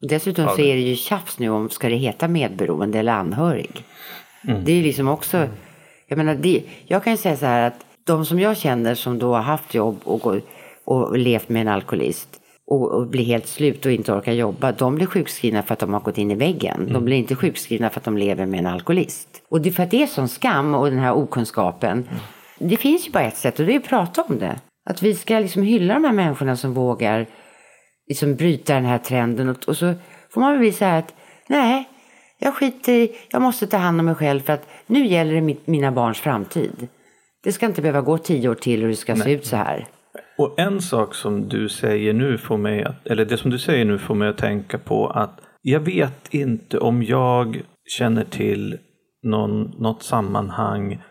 S3: Dessutom så är det ju tjafs nu om ska det heta medberoende eller anhörig. Det är liksom också Jag menar, det, jag kan ju säga så här att de som jag känner som då har haft jobb och, och levt med en alkoholist och, och blir helt slut och inte orkar jobba, de blir sjukskrivna för att de har gått in i väggen. De blir inte sjukskrivna för att de lever med en alkoholist. Och det är för att det är sån skam och den här okunskapen. Det finns ju bara ett sätt och det är att prata om det. Att vi ska liksom hylla de här människorna som vågar liksom bryta den här trenden. Och, och så får man väl bli så här att nej, jag skiter i, jag måste ta hand om mig själv för att nu gäller det mitt, mina barns framtid. Det ska inte behöva gå tio år till och det ska se ut så här.
S1: Och en sak som du säger nu får mig att, eller det som du säger nu får mig att tänka på att jag vet inte om jag känner till någon, något sammanhang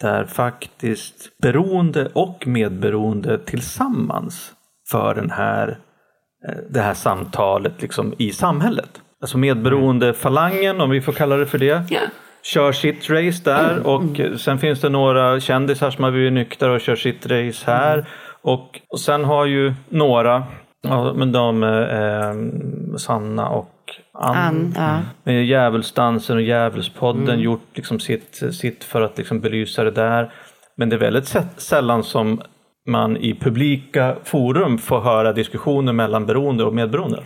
S1: där faktiskt beroende och medberoende tillsammans för den här, eh, det här samtalet liksom i samhället. Alltså medberoende falangen, om vi får kalla det för det,
S3: Ja.
S1: kör sitt race där och sen finns det några kändisar som har blivit nyktra och kör sitt race här. Och, och sen har ju några, ja, men de eh, Sanna och Ann,
S3: Ann, ja.
S1: med Djävulsdansen och Djävulspodden gjort liksom sitt, sitt för att liksom belysa det där. Men det är väldigt sä- sällan som man i publika forum får höra diskussioner mellan beroende och medberoende.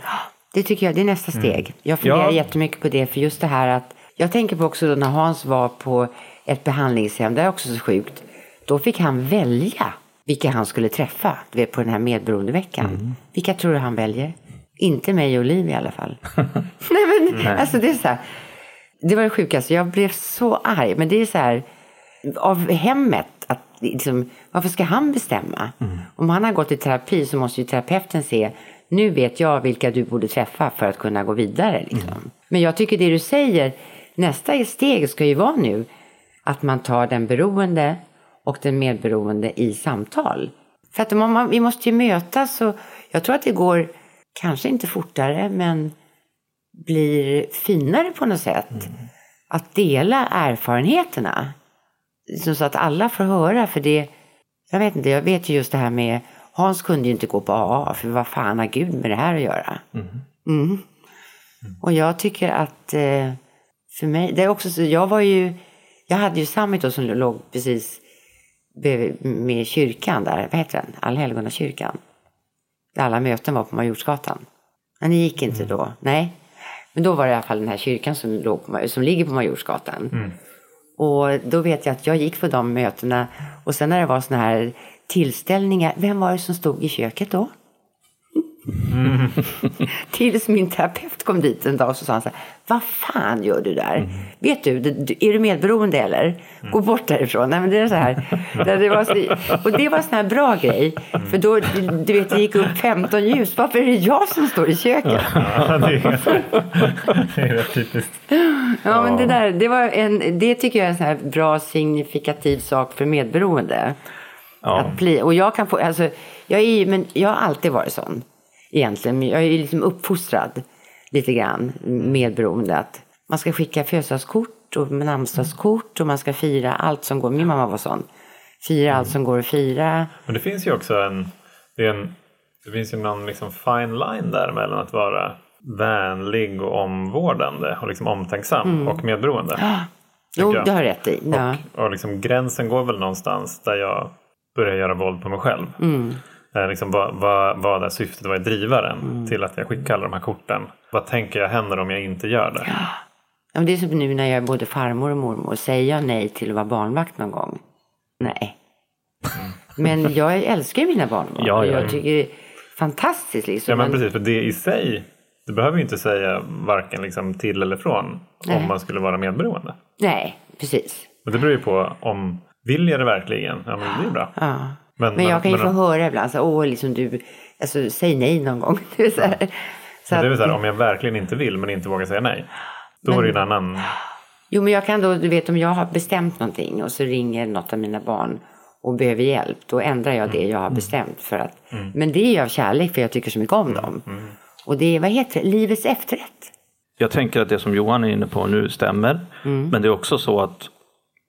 S3: Det tycker jag, det är nästa steg. Jag funderar
S1: Ja.
S3: jättemycket på det, för just det här att jag tänker på också då när Hans var på ett behandlingshem, det är också så sjukt. Då fick han välja vilka han skulle träffa, du vet på den här medberoendeveckan. Vilka tror du han väljer? Inte mig och Liv i alla fall. (laughs) Nej men alltså det är så här. Det var det sjukaste, jag blev så arg. Men det är så här, av hemmet, att liksom, varför ska han bestämma? Om han har gått i terapi så måste ju terapeuten se, nu vet jag vilka du borde träffa för att kunna gå vidare. Liksom. Men jag tycker det du säger, nästa steg ska ju vara nu att man tar den beroende och den medberoende i samtal. För att man, vi måste ju mötas och jag tror att det går, kanske inte fortare, men blir finare på något sätt. Att dela erfarenheterna. Så att alla får höra. För det, jag vet inte, jag vet ju just det här med Hans kunde ju inte gå på AA för vad fan har Gud med det här att göra? Mm. Och jag tycker att eh, för mig, det är också så, jag var ju, jag hade ju Summit då som låg precis med kyrkan där, vad heter den? Allhelgonakyrkan. Där alla möten var på Majorsgatan. Men det gick inte då, nej. Men då var det i alla fall den här kyrkan som, låg på, som ligger på Majorsgatan. Och då vet jag att jag gick på de mötena och sen när det var såna här tillställningar, vem var det som stod i köket då? (laughs) Tills min terapeut kom dit en dag och så sa han så här, vad fan gör du där? Vet du, är du medberoende eller? Gå bort därifrån. Nej, men det är så här. Det, det var så, och det var en sån här bra grej. För då, du vet, det gick upp 15 ljus. Varför är det jag som står i köket? (laughs)
S2: Ja, det, är, det är rätt typiskt.
S3: Ja, men det där, det, var en, det tycker jag är en sån här bra signifikativ sak för medberoende.
S1: Ja.
S3: Att bli, och jag kan få, alltså, jag, är, men jag har alltid varit sån egentligen. Jag är liksom uppfostrad lite grann medberoende. Att man ska skicka födelsedagskort och namnsdagskort och man ska fira allt som går. Min mamma var sån. Fira allt som går att fira.
S2: Men det finns ju också en, det, är en, det finns ju någon liksom fine line där mellan att vara vänlig och omvårdande och liksom omtänksam och medberoende. (gasps)
S3: Jo,
S2: jag.
S3: det har rätt i. Ja.
S2: Och liksom gränsen går väl någonstans där jag börjar göra våld på mig själv. Eh, liksom, vad, vad, vad är syftet, vad är drivaren till att jag skickar alla de här korten? Vad tänker jag händer om jag inte gör det?
S3: Ja, det är som nu när jag är både farmor och mormor. Säger jag nej till att vara barnvakt någon gång? Nej. Men jag älskar mina barnbarn.
S1: Ja, ja.
S3: Jag tycker det är fantastiskt. Liksom.
S2: Ja Men- precis, för det i sig, du behöver ju inte säga varken liksom till eller från
S3: Nej.
S2: om man skulle vara medberoende.
S3: Nej, precis.
S2: Och det beror ju på om, vill jag det verkligen? Ja men det är bra.
S3: Ja.
S2: Men-
S3: Men, jag
S2: men-
S3: kan ju
S2: men-
S3: få höra ibland så åh, liksom du, alltså, säg nej någon gång. (laughs) Det är så här. Så
S2: det är väl
S3: att-
S2: så här, om jag verkligen inte vill men inte vågar säga nej. Då är det en annan...
S3: Jo, men jag kan då, du vet om jag har bestämt någonting och så ringer något av mina barn och behöver hjälp, då ändrar jag det jag har bestämt. För att, Men det är ju av kärlek för jag tycker så mycket om dem. Och det är, vad heter det, livets efterrätt.
S1: Jag tänker att det som Johan är inne på nu stämmer. Men det är också så att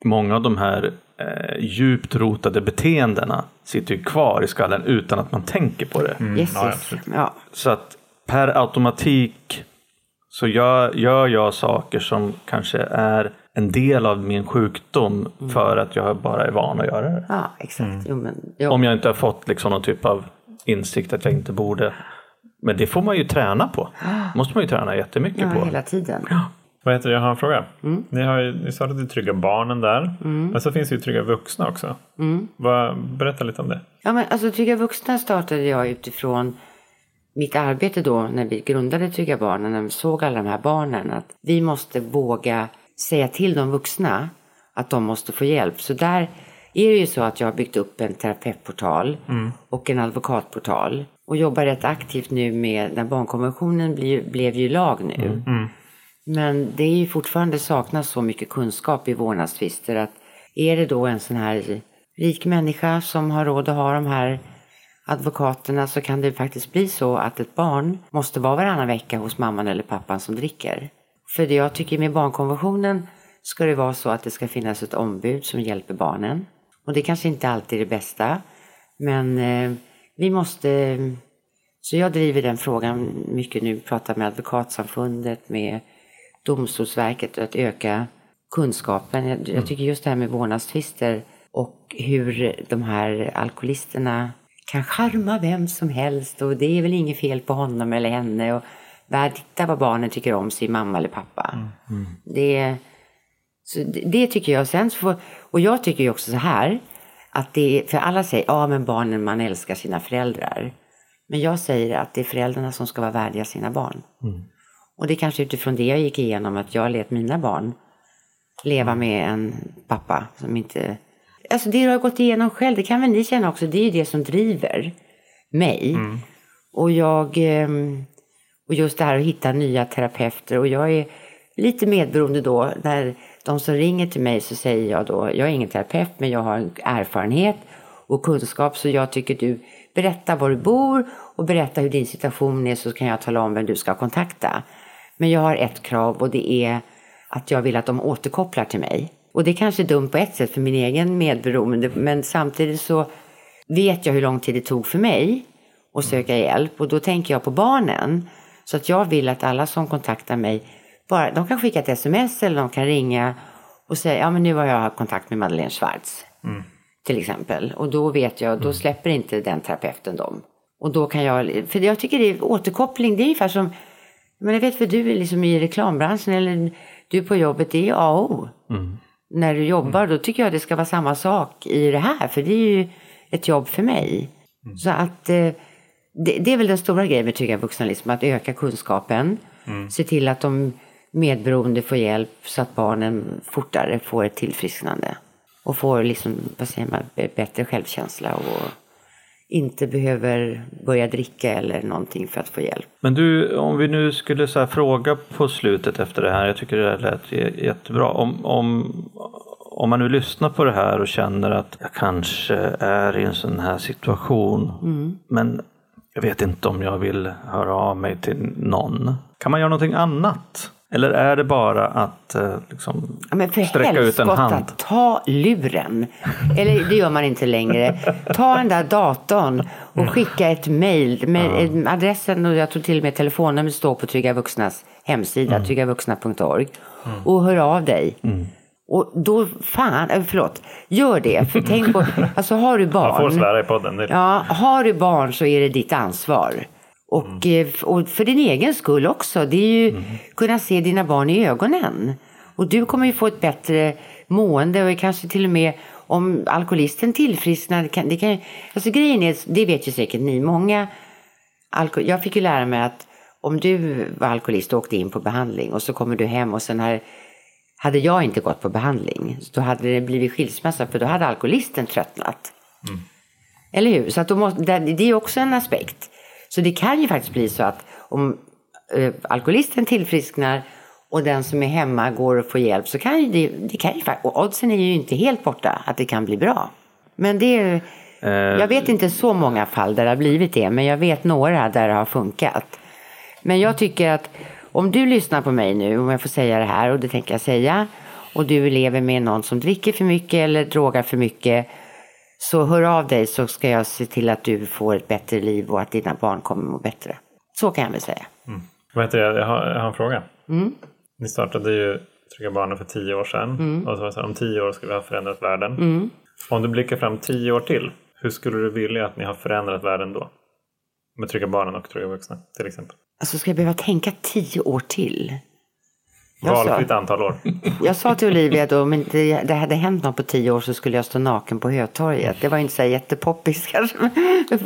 S1: många av de här eh, djupt rotade beteendena sitter ju kvar i skallen utan att man tänker på det.
S3: Yes,
S2: ja,
S3: yes.
S2: absolut.
S3: Ja.
S1: Så att per automatik så gör, gör jag saker som kanske är en del av min sjukdom för att jag bara är van att göra det.
S3: Ja, exakt. Jo, men, jo.
S1: Om jag inte har fått liksom någon typ av insikt att jag inte borde. Men det får man ju träna på. (gasps) måste man ju träna jättemycket
S3: ja,
S1: på.
S3: hela tiden.
S2: Vad heter det? Jag har en fråga. Ni, har ju, ni startade Trygga Barnen där. Men så finns det ju Trygga Vuxna också. Vad, berätta lite om det.
S3: Ja, men alltså Trygga Vuxna startade jag utifrån mitt arbete då när vi grundade Trygga Barnen, när vi såg alla de här barnen, att vi måste våga säga till de vuxna att de måste få hjälp. Så där är det ju så att jag har byggt upp en terapeutportal och en advokatportal och jobbar rätt aktivt nu med, när barnkonventionen blev, blev ju lag nu. Men det är ju fortfarande saknas så mycket kunskap i vårdnadstvister att är det då en sån här rik människa som har råd att ha de här advokaterna så kan det faktiskt bli så att ett barn måste vara varannan vecka hos mamman eller pappan som dricker. För det jag tycker med barnkonventionen ska det vara så att det ska finnas ett ombud som hjälper barnen. Och det kanske inte alltid är det bästa. Men eh, vi måste... Så jag driver den frågan mycket nu, pratar med Advokatsamfundet, med Domstolsverket att öka kunskapen. Jag, jag tycker just det här med vårdnadstvister och hur de här alkoholisterna kan charma vem som helst och det är väl inget fel på honom eller henne. Och titta vad barnen tycker om sin mamma eller pappa. Det, så det, det tycker jag. Sen får, och jag tycker ju också så här, att det är, för alla säger ja men barnen, man älskar sina föräldrar. Men jag säger att det är föräldrarna som ska vara värdiga sina barn. Och det är kanske utifrån det jag gick igenom, att jag lät mina barn leva med en pappa som inte... Alltså det du har gått igenom själv, det kan väl ni känna också, det är ju det som driver mig. Och jag... ehm, Och just det här att hitta nya terapeuter. Och jag är lite medberoende då. När de som ringer till mig så säger jag då, jag är ingen terapeut men jag har erfarenhet och kunskap så jag tycker du berätta var du bor och berätta hur din situation är så kan jag tala om vem du ska kontakta. Men jag har ett krav och det är att jag vill att de återkopplar till mig. Och det är kanske är dumt på ett sätt för min egen medberoende men samtidigt så vet jag hur lång tid det tog för mig att söka hjälp och då tänker jag på barnen. Så att jag vill att alla som kontaktar mig, bara, de kan skicka ett sms eller de kan ringa och säga ja men nu har jag haft kontakt med Madeleine Schwartz. Till exempel. Och då vet jag, då släpper inte den terapeuten dem. Och då kan jag, för jag tycker det är återkoppling, det är ungefär som, men jag vet för du är liksom i reklambranschen eller du på jobbet, det är A och O. När du jobbar då tycker jag det ska vara samma sak i det här, för det är ju ett jobb för mig. Så att eh, det, det är väl den stora grejen med Trygga Vuxnalism, att öka kunskapen, se till att de medberoende får hjälp så att barnen fortare får ett tillfrisknande. Och får liksom, vad säger man, bättre självkänsla och inte behöver börja dricka eller någonting för att få hjälp.
S1: Men du, om vi nu skulle så fråga på slutet efter det här, jag tycker det där lät jättebra. Om, om, om man nu lyssnar på det här och känner att jag kanske är i en sån här situation, men jag vet inte om jag vill höra av mig till någon. Kan man göra någonting annat? Eller är det bara att eh, liksom,
S3: Ja,
S1: sträcka ut en hand?
S3: ta luren. Eller det gör man inte längre. Ta den där datorn och skicka ett mejl. Med Adressen och jag tror till och med telefonnumret står på Trygga Vuxnas hemsida,
S1: Mm.
S3: tryggavuxna.org. Och hör av dig. Och då, fan, äh, förlåt, gör det. För tänk på, (laughs) alltså har du barn.
S2: Man får svära i podden.
S3: Ja, har du barn så är det ditt ansvar. Och, eh, f- och för din egen skull också. Det är ju kunna se dina barn i ögonen. Och du kommer ju få ett bättre mående och kanske till och med om alkoholisten tillfrisknar. Kan, det kan, alltså grejen är, det vet ju säkert ni, många alko, Jag fick ju lära mig att om du var alkoholist och åkte in på behandling och så kommer du hem och sen här hade jag inte gått på behandling, då hade det blivit skilsmässa för då hade alkoholisten tröttnat. Eller hur? Så att då måste, det det är också en aspekt. Så det kan ju faktiskt bli så att om eh, alkoholisten tillfrisknar och den som är hemma går och får hjälp så kan ju det, det kan ju, fa- och oddsen är ju inte helt borta att det kan bli bra. Men det är,
S1: Eh,
S3: jag vet inte så många fall där det har blivit det, men jag vet några där det har funkat. Men jag tycker att om du lyssnar på mig nu, om jag får säga det här, och det tänker jag säga, och du lever med någon som dricker för mycket eller drogar för mycket, så hör av dig så ska jag se till att du får ett bättre liv och att dina barn kommer må bättre. Så kan jag väl säga.
S2: Vad heter det? Jag har, jag har en fråga. Ni startade ju Trygga Barnen för tio år sedan.
S3: Mm.
S2: Och så var det så här, om tio år ska vi ha förändrat världen. Om du blickar fram tio år till, hur skulle du vilja att ni har förändrat världen då? Med Trygga Barnen och Trygga Vuxna till exempel.
S3: Alltså ska jag behöva tänka tio år till? Jag sa-
S2: Valfritt antal år.
S3: Jag sa till Olivia då, om inte det hade hänt något på tio år så skulle jag stå naken på Hötorget. Det var inte så här jättepoppis kanske.
S1: Ja,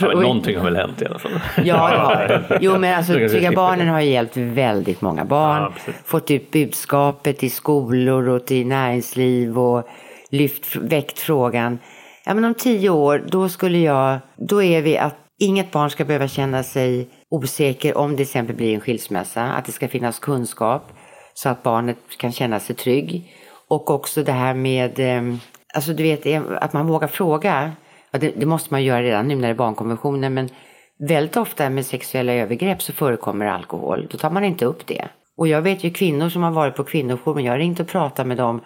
S1: men någonting har väl hänt i alla fall.
S3: Ja, det har det. Jo, men alltså Trygga Barnen har ju hjälpt väldigt många barn.
S2: Ja,
S3: fått ut budskapet i skolor och till näringsliv och lyft, väckt frågan. Ja, men om tio år, då skulle jag, då är vi att inget barn ska behöva känna sig osäker om det till exempel blir en skilsmässa. Att det ska finnas kunskap så att barnet kan känna sig trygg. Och också det här med, ehm, alltså du vet, eh, att man vågar fråga. Ja, det, det måste man göra redan nu när det är barnkonventionen, men väldigt ofta med sexuella övergrepp så förekommer alkohol. Då tar man inte upp det. Och jag vet ju kvinnor som har varit på kvinnojouren, jag har ringt och pratat med dem.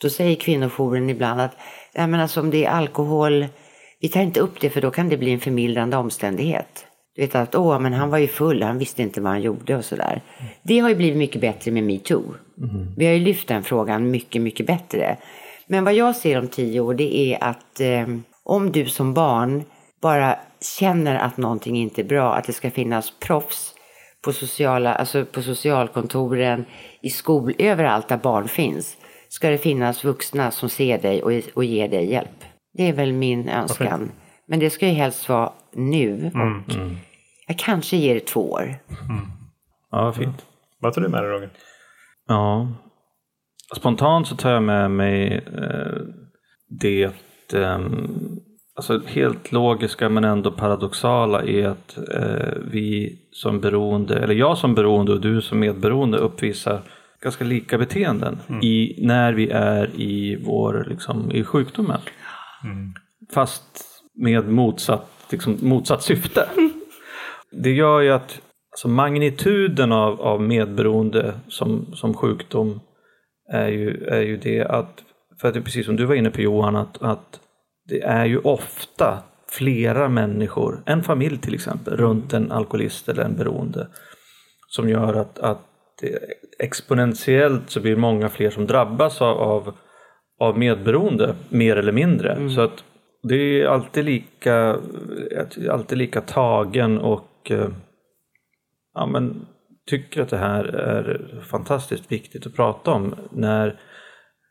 S3: Då säger kvinnojouren ibland att Nej, men alltså, om det är alkohol, vi tar inte upp det för då kan det bli en förmildrande omständighet. Du vet att åh, men han var ju full, han visste inte vad han gjorde och sådär. Det har ju blivit mycket bättre med metoo. Vi har ju lyft den frågan mycket, mycket bättre. Men vad jag ser om tio år det är att eh, om du som barn bara känner att någonting inte är bra, att det ska finnas proffs på, sociala, alltså på socialkontoren, i skol, överallt där barn finns, ska det finnas vuxna som ser dig och, och ger dig hjälp. Det är väl min önskan. Men det ska ju helst vara nu och jag kanske ger det två år.
S1: Ja, vad fint.
S2: Vad tar du med dig Roger?
S1: Ja. Spontant så tar jag med mig eh, det ehm, alltså helt logiska men ändå paradoxala är att eh, vi som beroende, eller jag som beroende och du som medberoende uppvisar ganska lika beteenden i, när vi är i vår liksom, i sjukdomen. Fast med motsatt, liksom, motsatt syfte. Det gör ju att alltså magnituden av, av medberoende som, som sjukdom är ju, är ju det att, för att det är precis som du var inne på Johan, att, att det är ju ofta flera människor, en familj till exempel, runt en alkoholist eller en beroende som gör att, att exponentiellt så blir många fler som drabbas av, av, av medberoende, mer eller mindre. Så att det är alltid lika, alltid lika tagen och eh, ja, men, tycker att det här är fantastiskt viktigt att prata om när,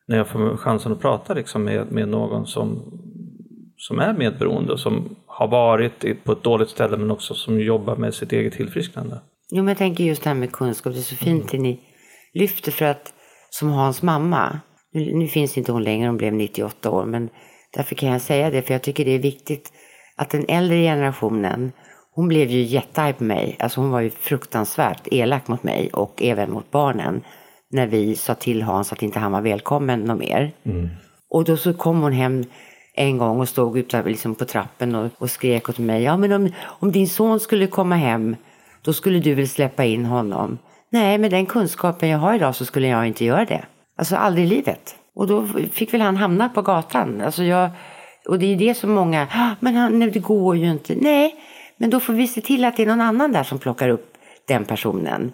S1: när jag får chansen att prata liksom med, med någon som, som är medberoende och som har varit på ett dåligt ställe men också som jobbar med sitt eget tillfrisknande.
S3: Jo, men jag tänker just det här med kunskap. Det är så fint det ni lyfter för att som Hans mamma, nu, nu finns inte hon längre, hon blev 98 år, men därför kan jag säga det för jag tycker det är viktigt att den äldre generationen, hon blev ju jättearg på mig. Alltså hon var ju fruktansvärt elak mot mig och även mot barnen när vi sa till Hans att inte han var välkommen något mer. Och då så kom hon hem en gång och stod ute liksom på trappen och, och skrek åt mig. Ja, men om, om din son skulle komma hem, då skulle du väl släppa in honom? Nej, med den kunskapen jag har idag så skulle jag inte göra det. Alltså aldrig i livet. Och då fick väl han hamna på gatan. Alltså jag, och det är det som många, "Ah, men han, nej, det går ju inte. Nej, men då får vi se till att det är någon annan där som plockar upp den personen.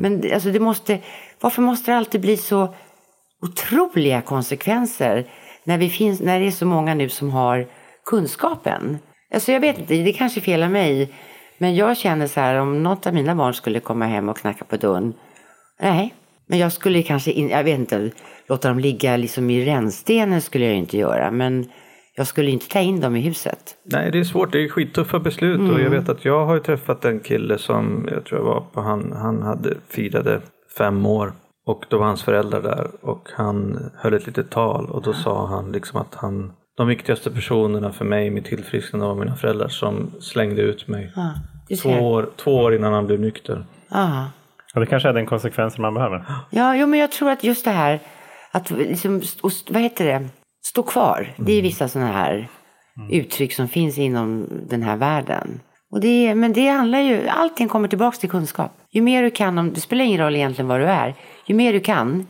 S3: Men det- alltså det måste, varför måste det alltid bli så otroliga konsekvenser när, vi finns, när det är så många nu som har kunskapen. Alltså jag vet inte, det kanske är fel av mig. Men jag känner så här, om något av mina barn skulle komma hem och knacka på dörren. Nej, men jag skulle kanske, in, jag vet inte, låta dem ligga liksom i rännstenen skulle jag inte göra. Men jag skulle inte ta in dem i huset.
S1: Nej, det är svårt. Det är skittuffa beslut och jag vet att jag har ju träffat en kille som jag tror jag var på, han, han hade firade fem år och då var hans föräldrar där och han höll ett litet tal och då sa han liksom att han de viktigaste personerna för mig i mitt tillfrisknande var mina föräldrar som slängde ut mig
S3: Ja, du
S1: två, år, två år innan han blev nykter.
S3: Ja.
S2: Och det kanske är den konsekvensen man behöver.
S3: Ja, jo, men jag tror att just det här att liksom, och vad heter det, stå kvar. Det är vissa sådana här uttryck som finns inom den här världen. Och det, men det handlar ju, allting kommer tillbaks till kunskap. Ju mer du kan, om, det spelar ingen roll egentligen vad du är, ju mer du kan,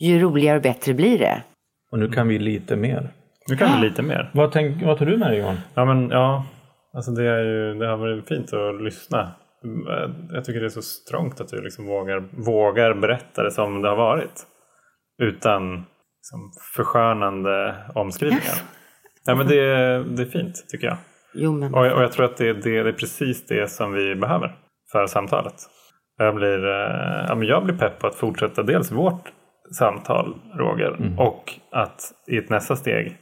S3: ju roligare och bättre blir det.
S1: Och nu kan vi lite mer.
S2: Nu kan vi lite mer.
S1: Vad, tänk, vad tar du med dig Johan?
S2: Ja, men ja. Alltså det, är ju, det har varit fint att lyssna jag tycker det är så strångt att du liksom vågar, vågar berätta det som det har varit. Utan liksom, förskönande omskrivningar. (laughs) Ja, men det, det är fint tycker jag.
S3: Jo, men...
S2: Och, och jag tror att det, det, det är precis det som vi behöver för samtalet. Jag blir, eh, ja, men jag blir pepp på att fortsätta dels vårt samtal, Roger, och att i ett nästa steg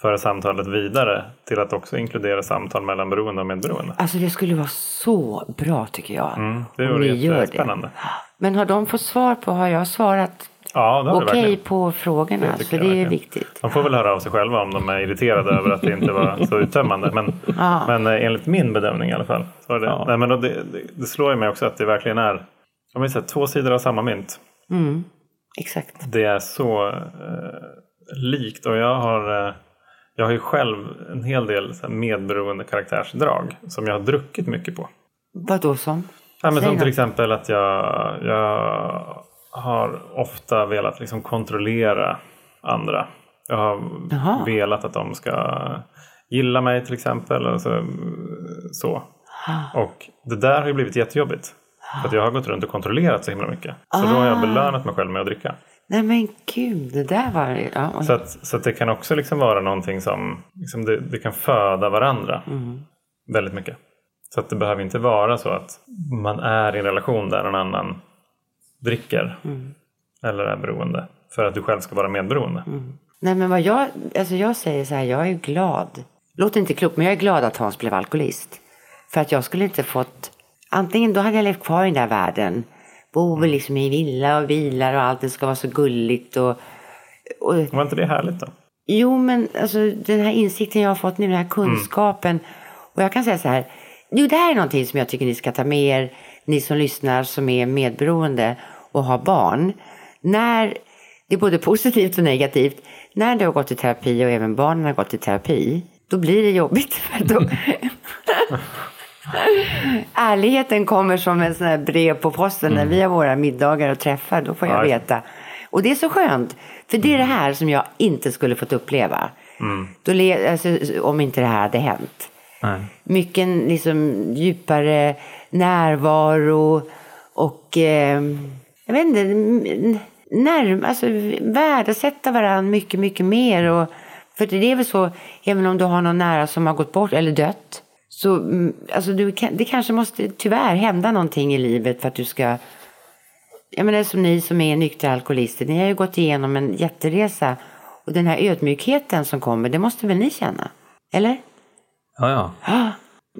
S2: föra samtalet vidare till att också inkludera samtal mellan beroende och medberoende.
S3: Alltså det skulle vara så bra tycker jag.
S2: Mm, det
S3: om
S2: vore
S3: ni gör det.
S2: jättespännande.
S3: Men har de fått svar på, har jag svarat
S2: Ja, det
S3: okej
S2: verkligen.
S3: på frågorna?
S2: tycker
S3: Så det är
S2: verkligen.
S3: viktigt.
S2: De får väl höra av sig själva om de är irriterade över att det inte var så uttömmande. Men,
S3: Ja.
S2: men eh, enligt min bedömning i alla fall. Så det,
S1: Ja.
S2: nej, men det, det, det slår ju mig också att det verkligen är om vi säger, två sidor av samma mynt.
S3: Mm, exakt.
S2: Det är så eh, likt och jag har, eh, jag har ju själv en hel del så här, medberoende karaktärsdrag som jag har druckit mycket på.
S3: Vad då som?
S2: Ja, men
S3: Säg
S2: som
S3: något.
S2: till exempel att jag, jag har ofta velat liksom kontrollera andra. Jag har
S3: Jaha.
S2: velat att de ska gilla mig till exempel. Alltså, så. Och det där har ju blivit jättejobbigt. För att jag har gått runt och kontrollerat så himla mycket. Så då har jag
S3: Ah.
S2: belönat mig själv med att dricka.
S3: Nej men gud, det där var... Ja.
S2: Så att, så att det kan också liksom vara någonting som liksom det, det kan föda varandra
S3: Mm.
S2: väldigt mycket. Så att det behöver inte vara så att man är i en relation där någon annan dricker
S3: Mm.
S2: eller är beroende för att du själv ska vara medberoende.
S3: Nej men vad jag, alltså jag säger så här, jag är glad. Låter inte klokt, men jag är glad att Hans blev alkoholist. För att jag skulle inte fått, antingen då hade jag levt kvar i den där världen. Bo liksom i villa och bilar och allt, det ska vara så gulligt och, och
S2: Var inte det härligt då?
S3: Jo, men alltså, den här insikten jag har fått nu, den här kunskapen. Och jag kan säga så här. Jo, det här är någonting som jag tycker ni ska ta med er, ni som lyssnar som är medberoende och har barn. När, det är både positivt och negativt. När du har gått i terapi och även barnen har gått i terapi, då blir det jobbigt. För (laughs) då... Ärligheten kommer som en sån här brev på posten när vi har våra middagar och träffar. Då får jag
S2: Ja.
S3: veta. Och det är så skönt. För det är det här som jag inte skulle fått uppleva. Då le- alltså, om inte det här hade hänt.
S1: Nej.
S3: Mycket liksom, djupare närvaro och eh, jag vet inte, närm, alltså, värdesätta varandra mycket, mycket mer. Och, för det är väl så, även om du har någon nära som har gått bort eller dött. Så mm, alltså, du det kanske måste tyvärr hända någonting i livet för att du ska jag menar som ni som är nyktra alkoholister, ni har ju gått igenom en jätteresa. Och den här ödmjukheten som kommer, det måste väl ni känna? Eller?
S1: Ja, ja.
S3: Ah,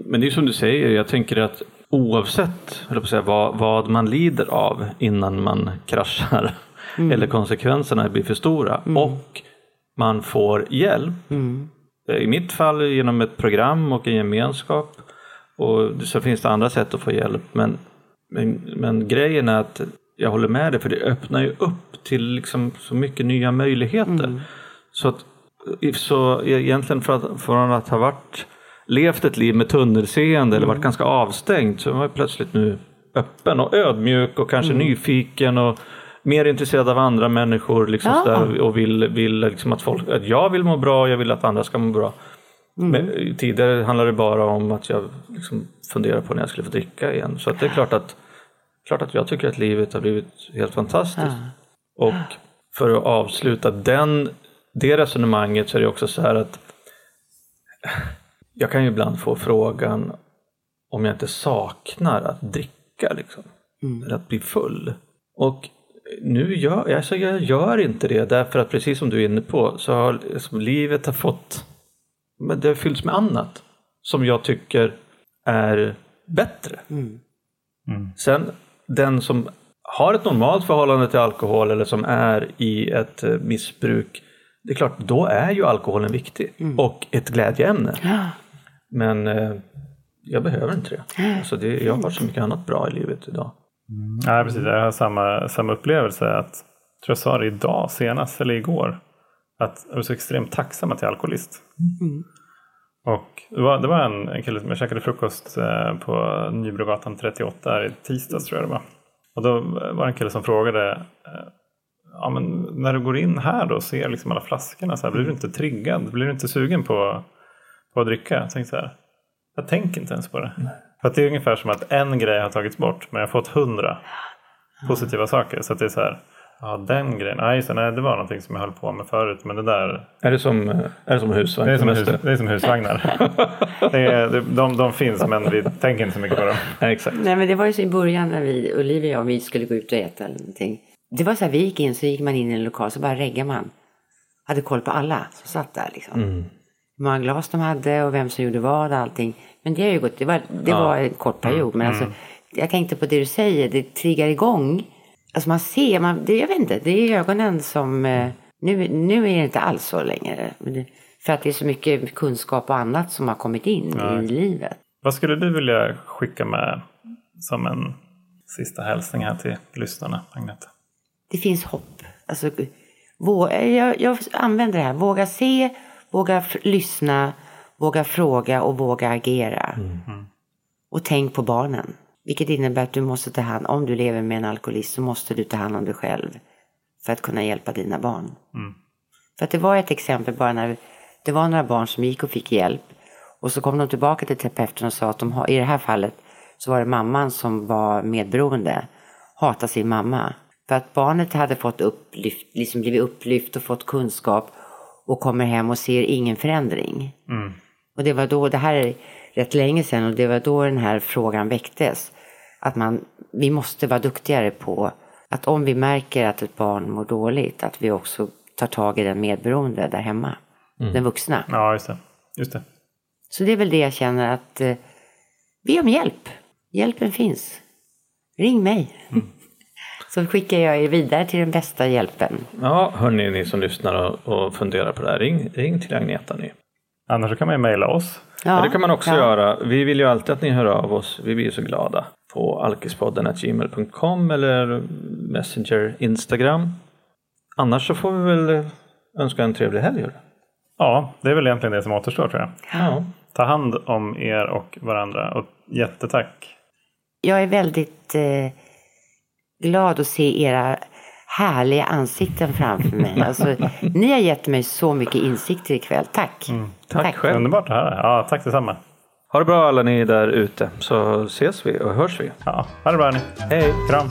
S1: Men det är som du säger, jag tänker att oavsett jag på säga, vad, vad man lider av innan man kraschar eller konsekvenserna blir för stora och man får hjälp. Eh, I mitt fall genom ett program och en gemenskap och så finns det andra sätt att få hjälp. Men, men, men grejen är att jag håller med dig för det öppnar ju upp till liksom så mycket nya möjligheter. Så att så egentligen för att, från att ha varit levt ett liv med tunnelseende eller varit ganska avstängd så är man plötsligt nu öppen och ödmjuk och kanske nyfiken och mer intresserad av andra människor liksom
S3: Ja.
S1: sådär, och vill, vill liksom att, folk, att jag vill må bra och jag vill att andra ska må bra. Men, tidigare handlade det bara om att jag liksom funderade på när jag skulle få dricka igen. Så det är klart att, klart att jag tycker att livet har blivit helt fantastiskt. Och för att avsluta den, det resonemanget så är det också så här att jag kan ju ibland få frågan om jag inte saknar att dricka liksom. Eller att bli full. Och nu gör alltså jag gör inte det därför att precis som du är inne på så har liksom, livet har fått men det har fyllts med annat som jag tycker är bättre. Sen den som har ett normalt förhållande till alkohol eller som är i ett eh, missbruk, det är klart, då är ju alkoholen viktig och ett glädjeämne. Men eh, jag behöver inte det. Alltså det. Jag har så mycket annat bra i livet idag.
S2: Nej, precis. Jag har samma, samma upplevelse. Att, jag tror jag sa det idag senast eller igår. Att jag var så extremt tacksam att jag är alkoholist. Och det var, det var en, en kille som jag käkade frukost eh, på Nybrogatan 38 här i tisdags tror jag det var. Och då var det en kille som frågade eh, ja, men när du går in här då och ser liksom alla flaskorna, så här, blir du inte triggad? Blir du inte sugen på, på att dricka? Jag tänkte så här, jag tänker inte ens på det. För att det är ungefär som att en grej har tagits bort men jag har fått hundra positiva saker. Så att det är så här, ja den grejen, nej, så, nej det var någonting som jag höll på med förut men det där
S1: Är det som, är det som husvagn?
S2: det är som, hus, det är som husvagnar. (laughs) det är, det, de, de finns men vi tänker inte så mycket på dem.
S1: Nej, exakt.
S3: Nej men det var ju så i början när vi, Olivia och vi skulle gå ut och äta eller någonting. Det var så här, vi gick in så gick man in i en lokal så bara reggade man. Hade koll på alla som satt där liksom. Hur många glas de hade och vem som gjorde vad och allting. Men det har ju gått, det var, det var en kort period. Men alltså, jag tänkte på det du säger, det triggar igång. Alltså man ser, man, det, jag vet inte, det är ögonen som... eh, Nu, nu är det inte alls så längre. För att det är så mycket kunskap och annat som har kommit in i livet.
S2: Vad skulle du vilja skicka med som en sista hälsning här till lyssnarna, Agneta?
S3: det finns hopp. Alltså, vå- jag, jag använder det här. Våga se, våga lyssna, våga fråga och våga agera. Och tänk på barnen. Vilket innebär att du måste ta hand om du lever med en alkoholist så måste du ta hand om dig själv. För att kunna hjälpa dina barn. För att det var ett exempel bara när det var några barn som gick och fick hjälp. Och så kom de tillbaka till terapeuten och sa att de har, i det här fallet så var det mamman som var medberoende. Hata sin mamma. För att barnet hade fått upplyft, liksom blivit upplyft och fått kunskap och kommer hem och ser ingen förändring. Och det var då, det här är rätt länge sedan och det var då den här frågan väcktes. Att man, vi måste vara duktigare på att om vi märker att ett barn mår dåligt, att vi också tar tag i den medberoende där hemma. Den vuxna.
S2: Ja, just det. Just det.
S3: Så det är väl det jag känner att eh, be om hjälp. Hjälpen finns. Ring mig. Så skickar jag er vidare till den bästa hjälpen.
S1: Ja, hörni ni som lyssnar och, och funderar på det här, ring, ring till Agneta ni.
S2: Annars kan man ju mejla oss.
S1: Ja, det kan man också
S3: ja.
S1: göra. Vi vill ju alltid att ni hör av oss. Vi blir ju så glada. På alkispodden.gmail.com eller Messenger Instagram. Annars så får vi väl önska en trevlig helg.
S2: Ja, det är väl egentligen det som återstår tror jag.
S1: Ja.
S2: Ta hand om er och varandra och jättetack.
S3: Jag är väldigt eh, glad att se era härliga ansikten framför mig. (laughs) Alltså, ni har gett mig så mycket insikter ikväll. Tack.
S1: Tack själv.
S2: Underbart att höra. Ja, tack detsamma.
S1: Ha det bra alla ni där ute så ses vi och hörs vi.
S2: Ja, ha det bra ni.
S1: Hej!
S2: Kram.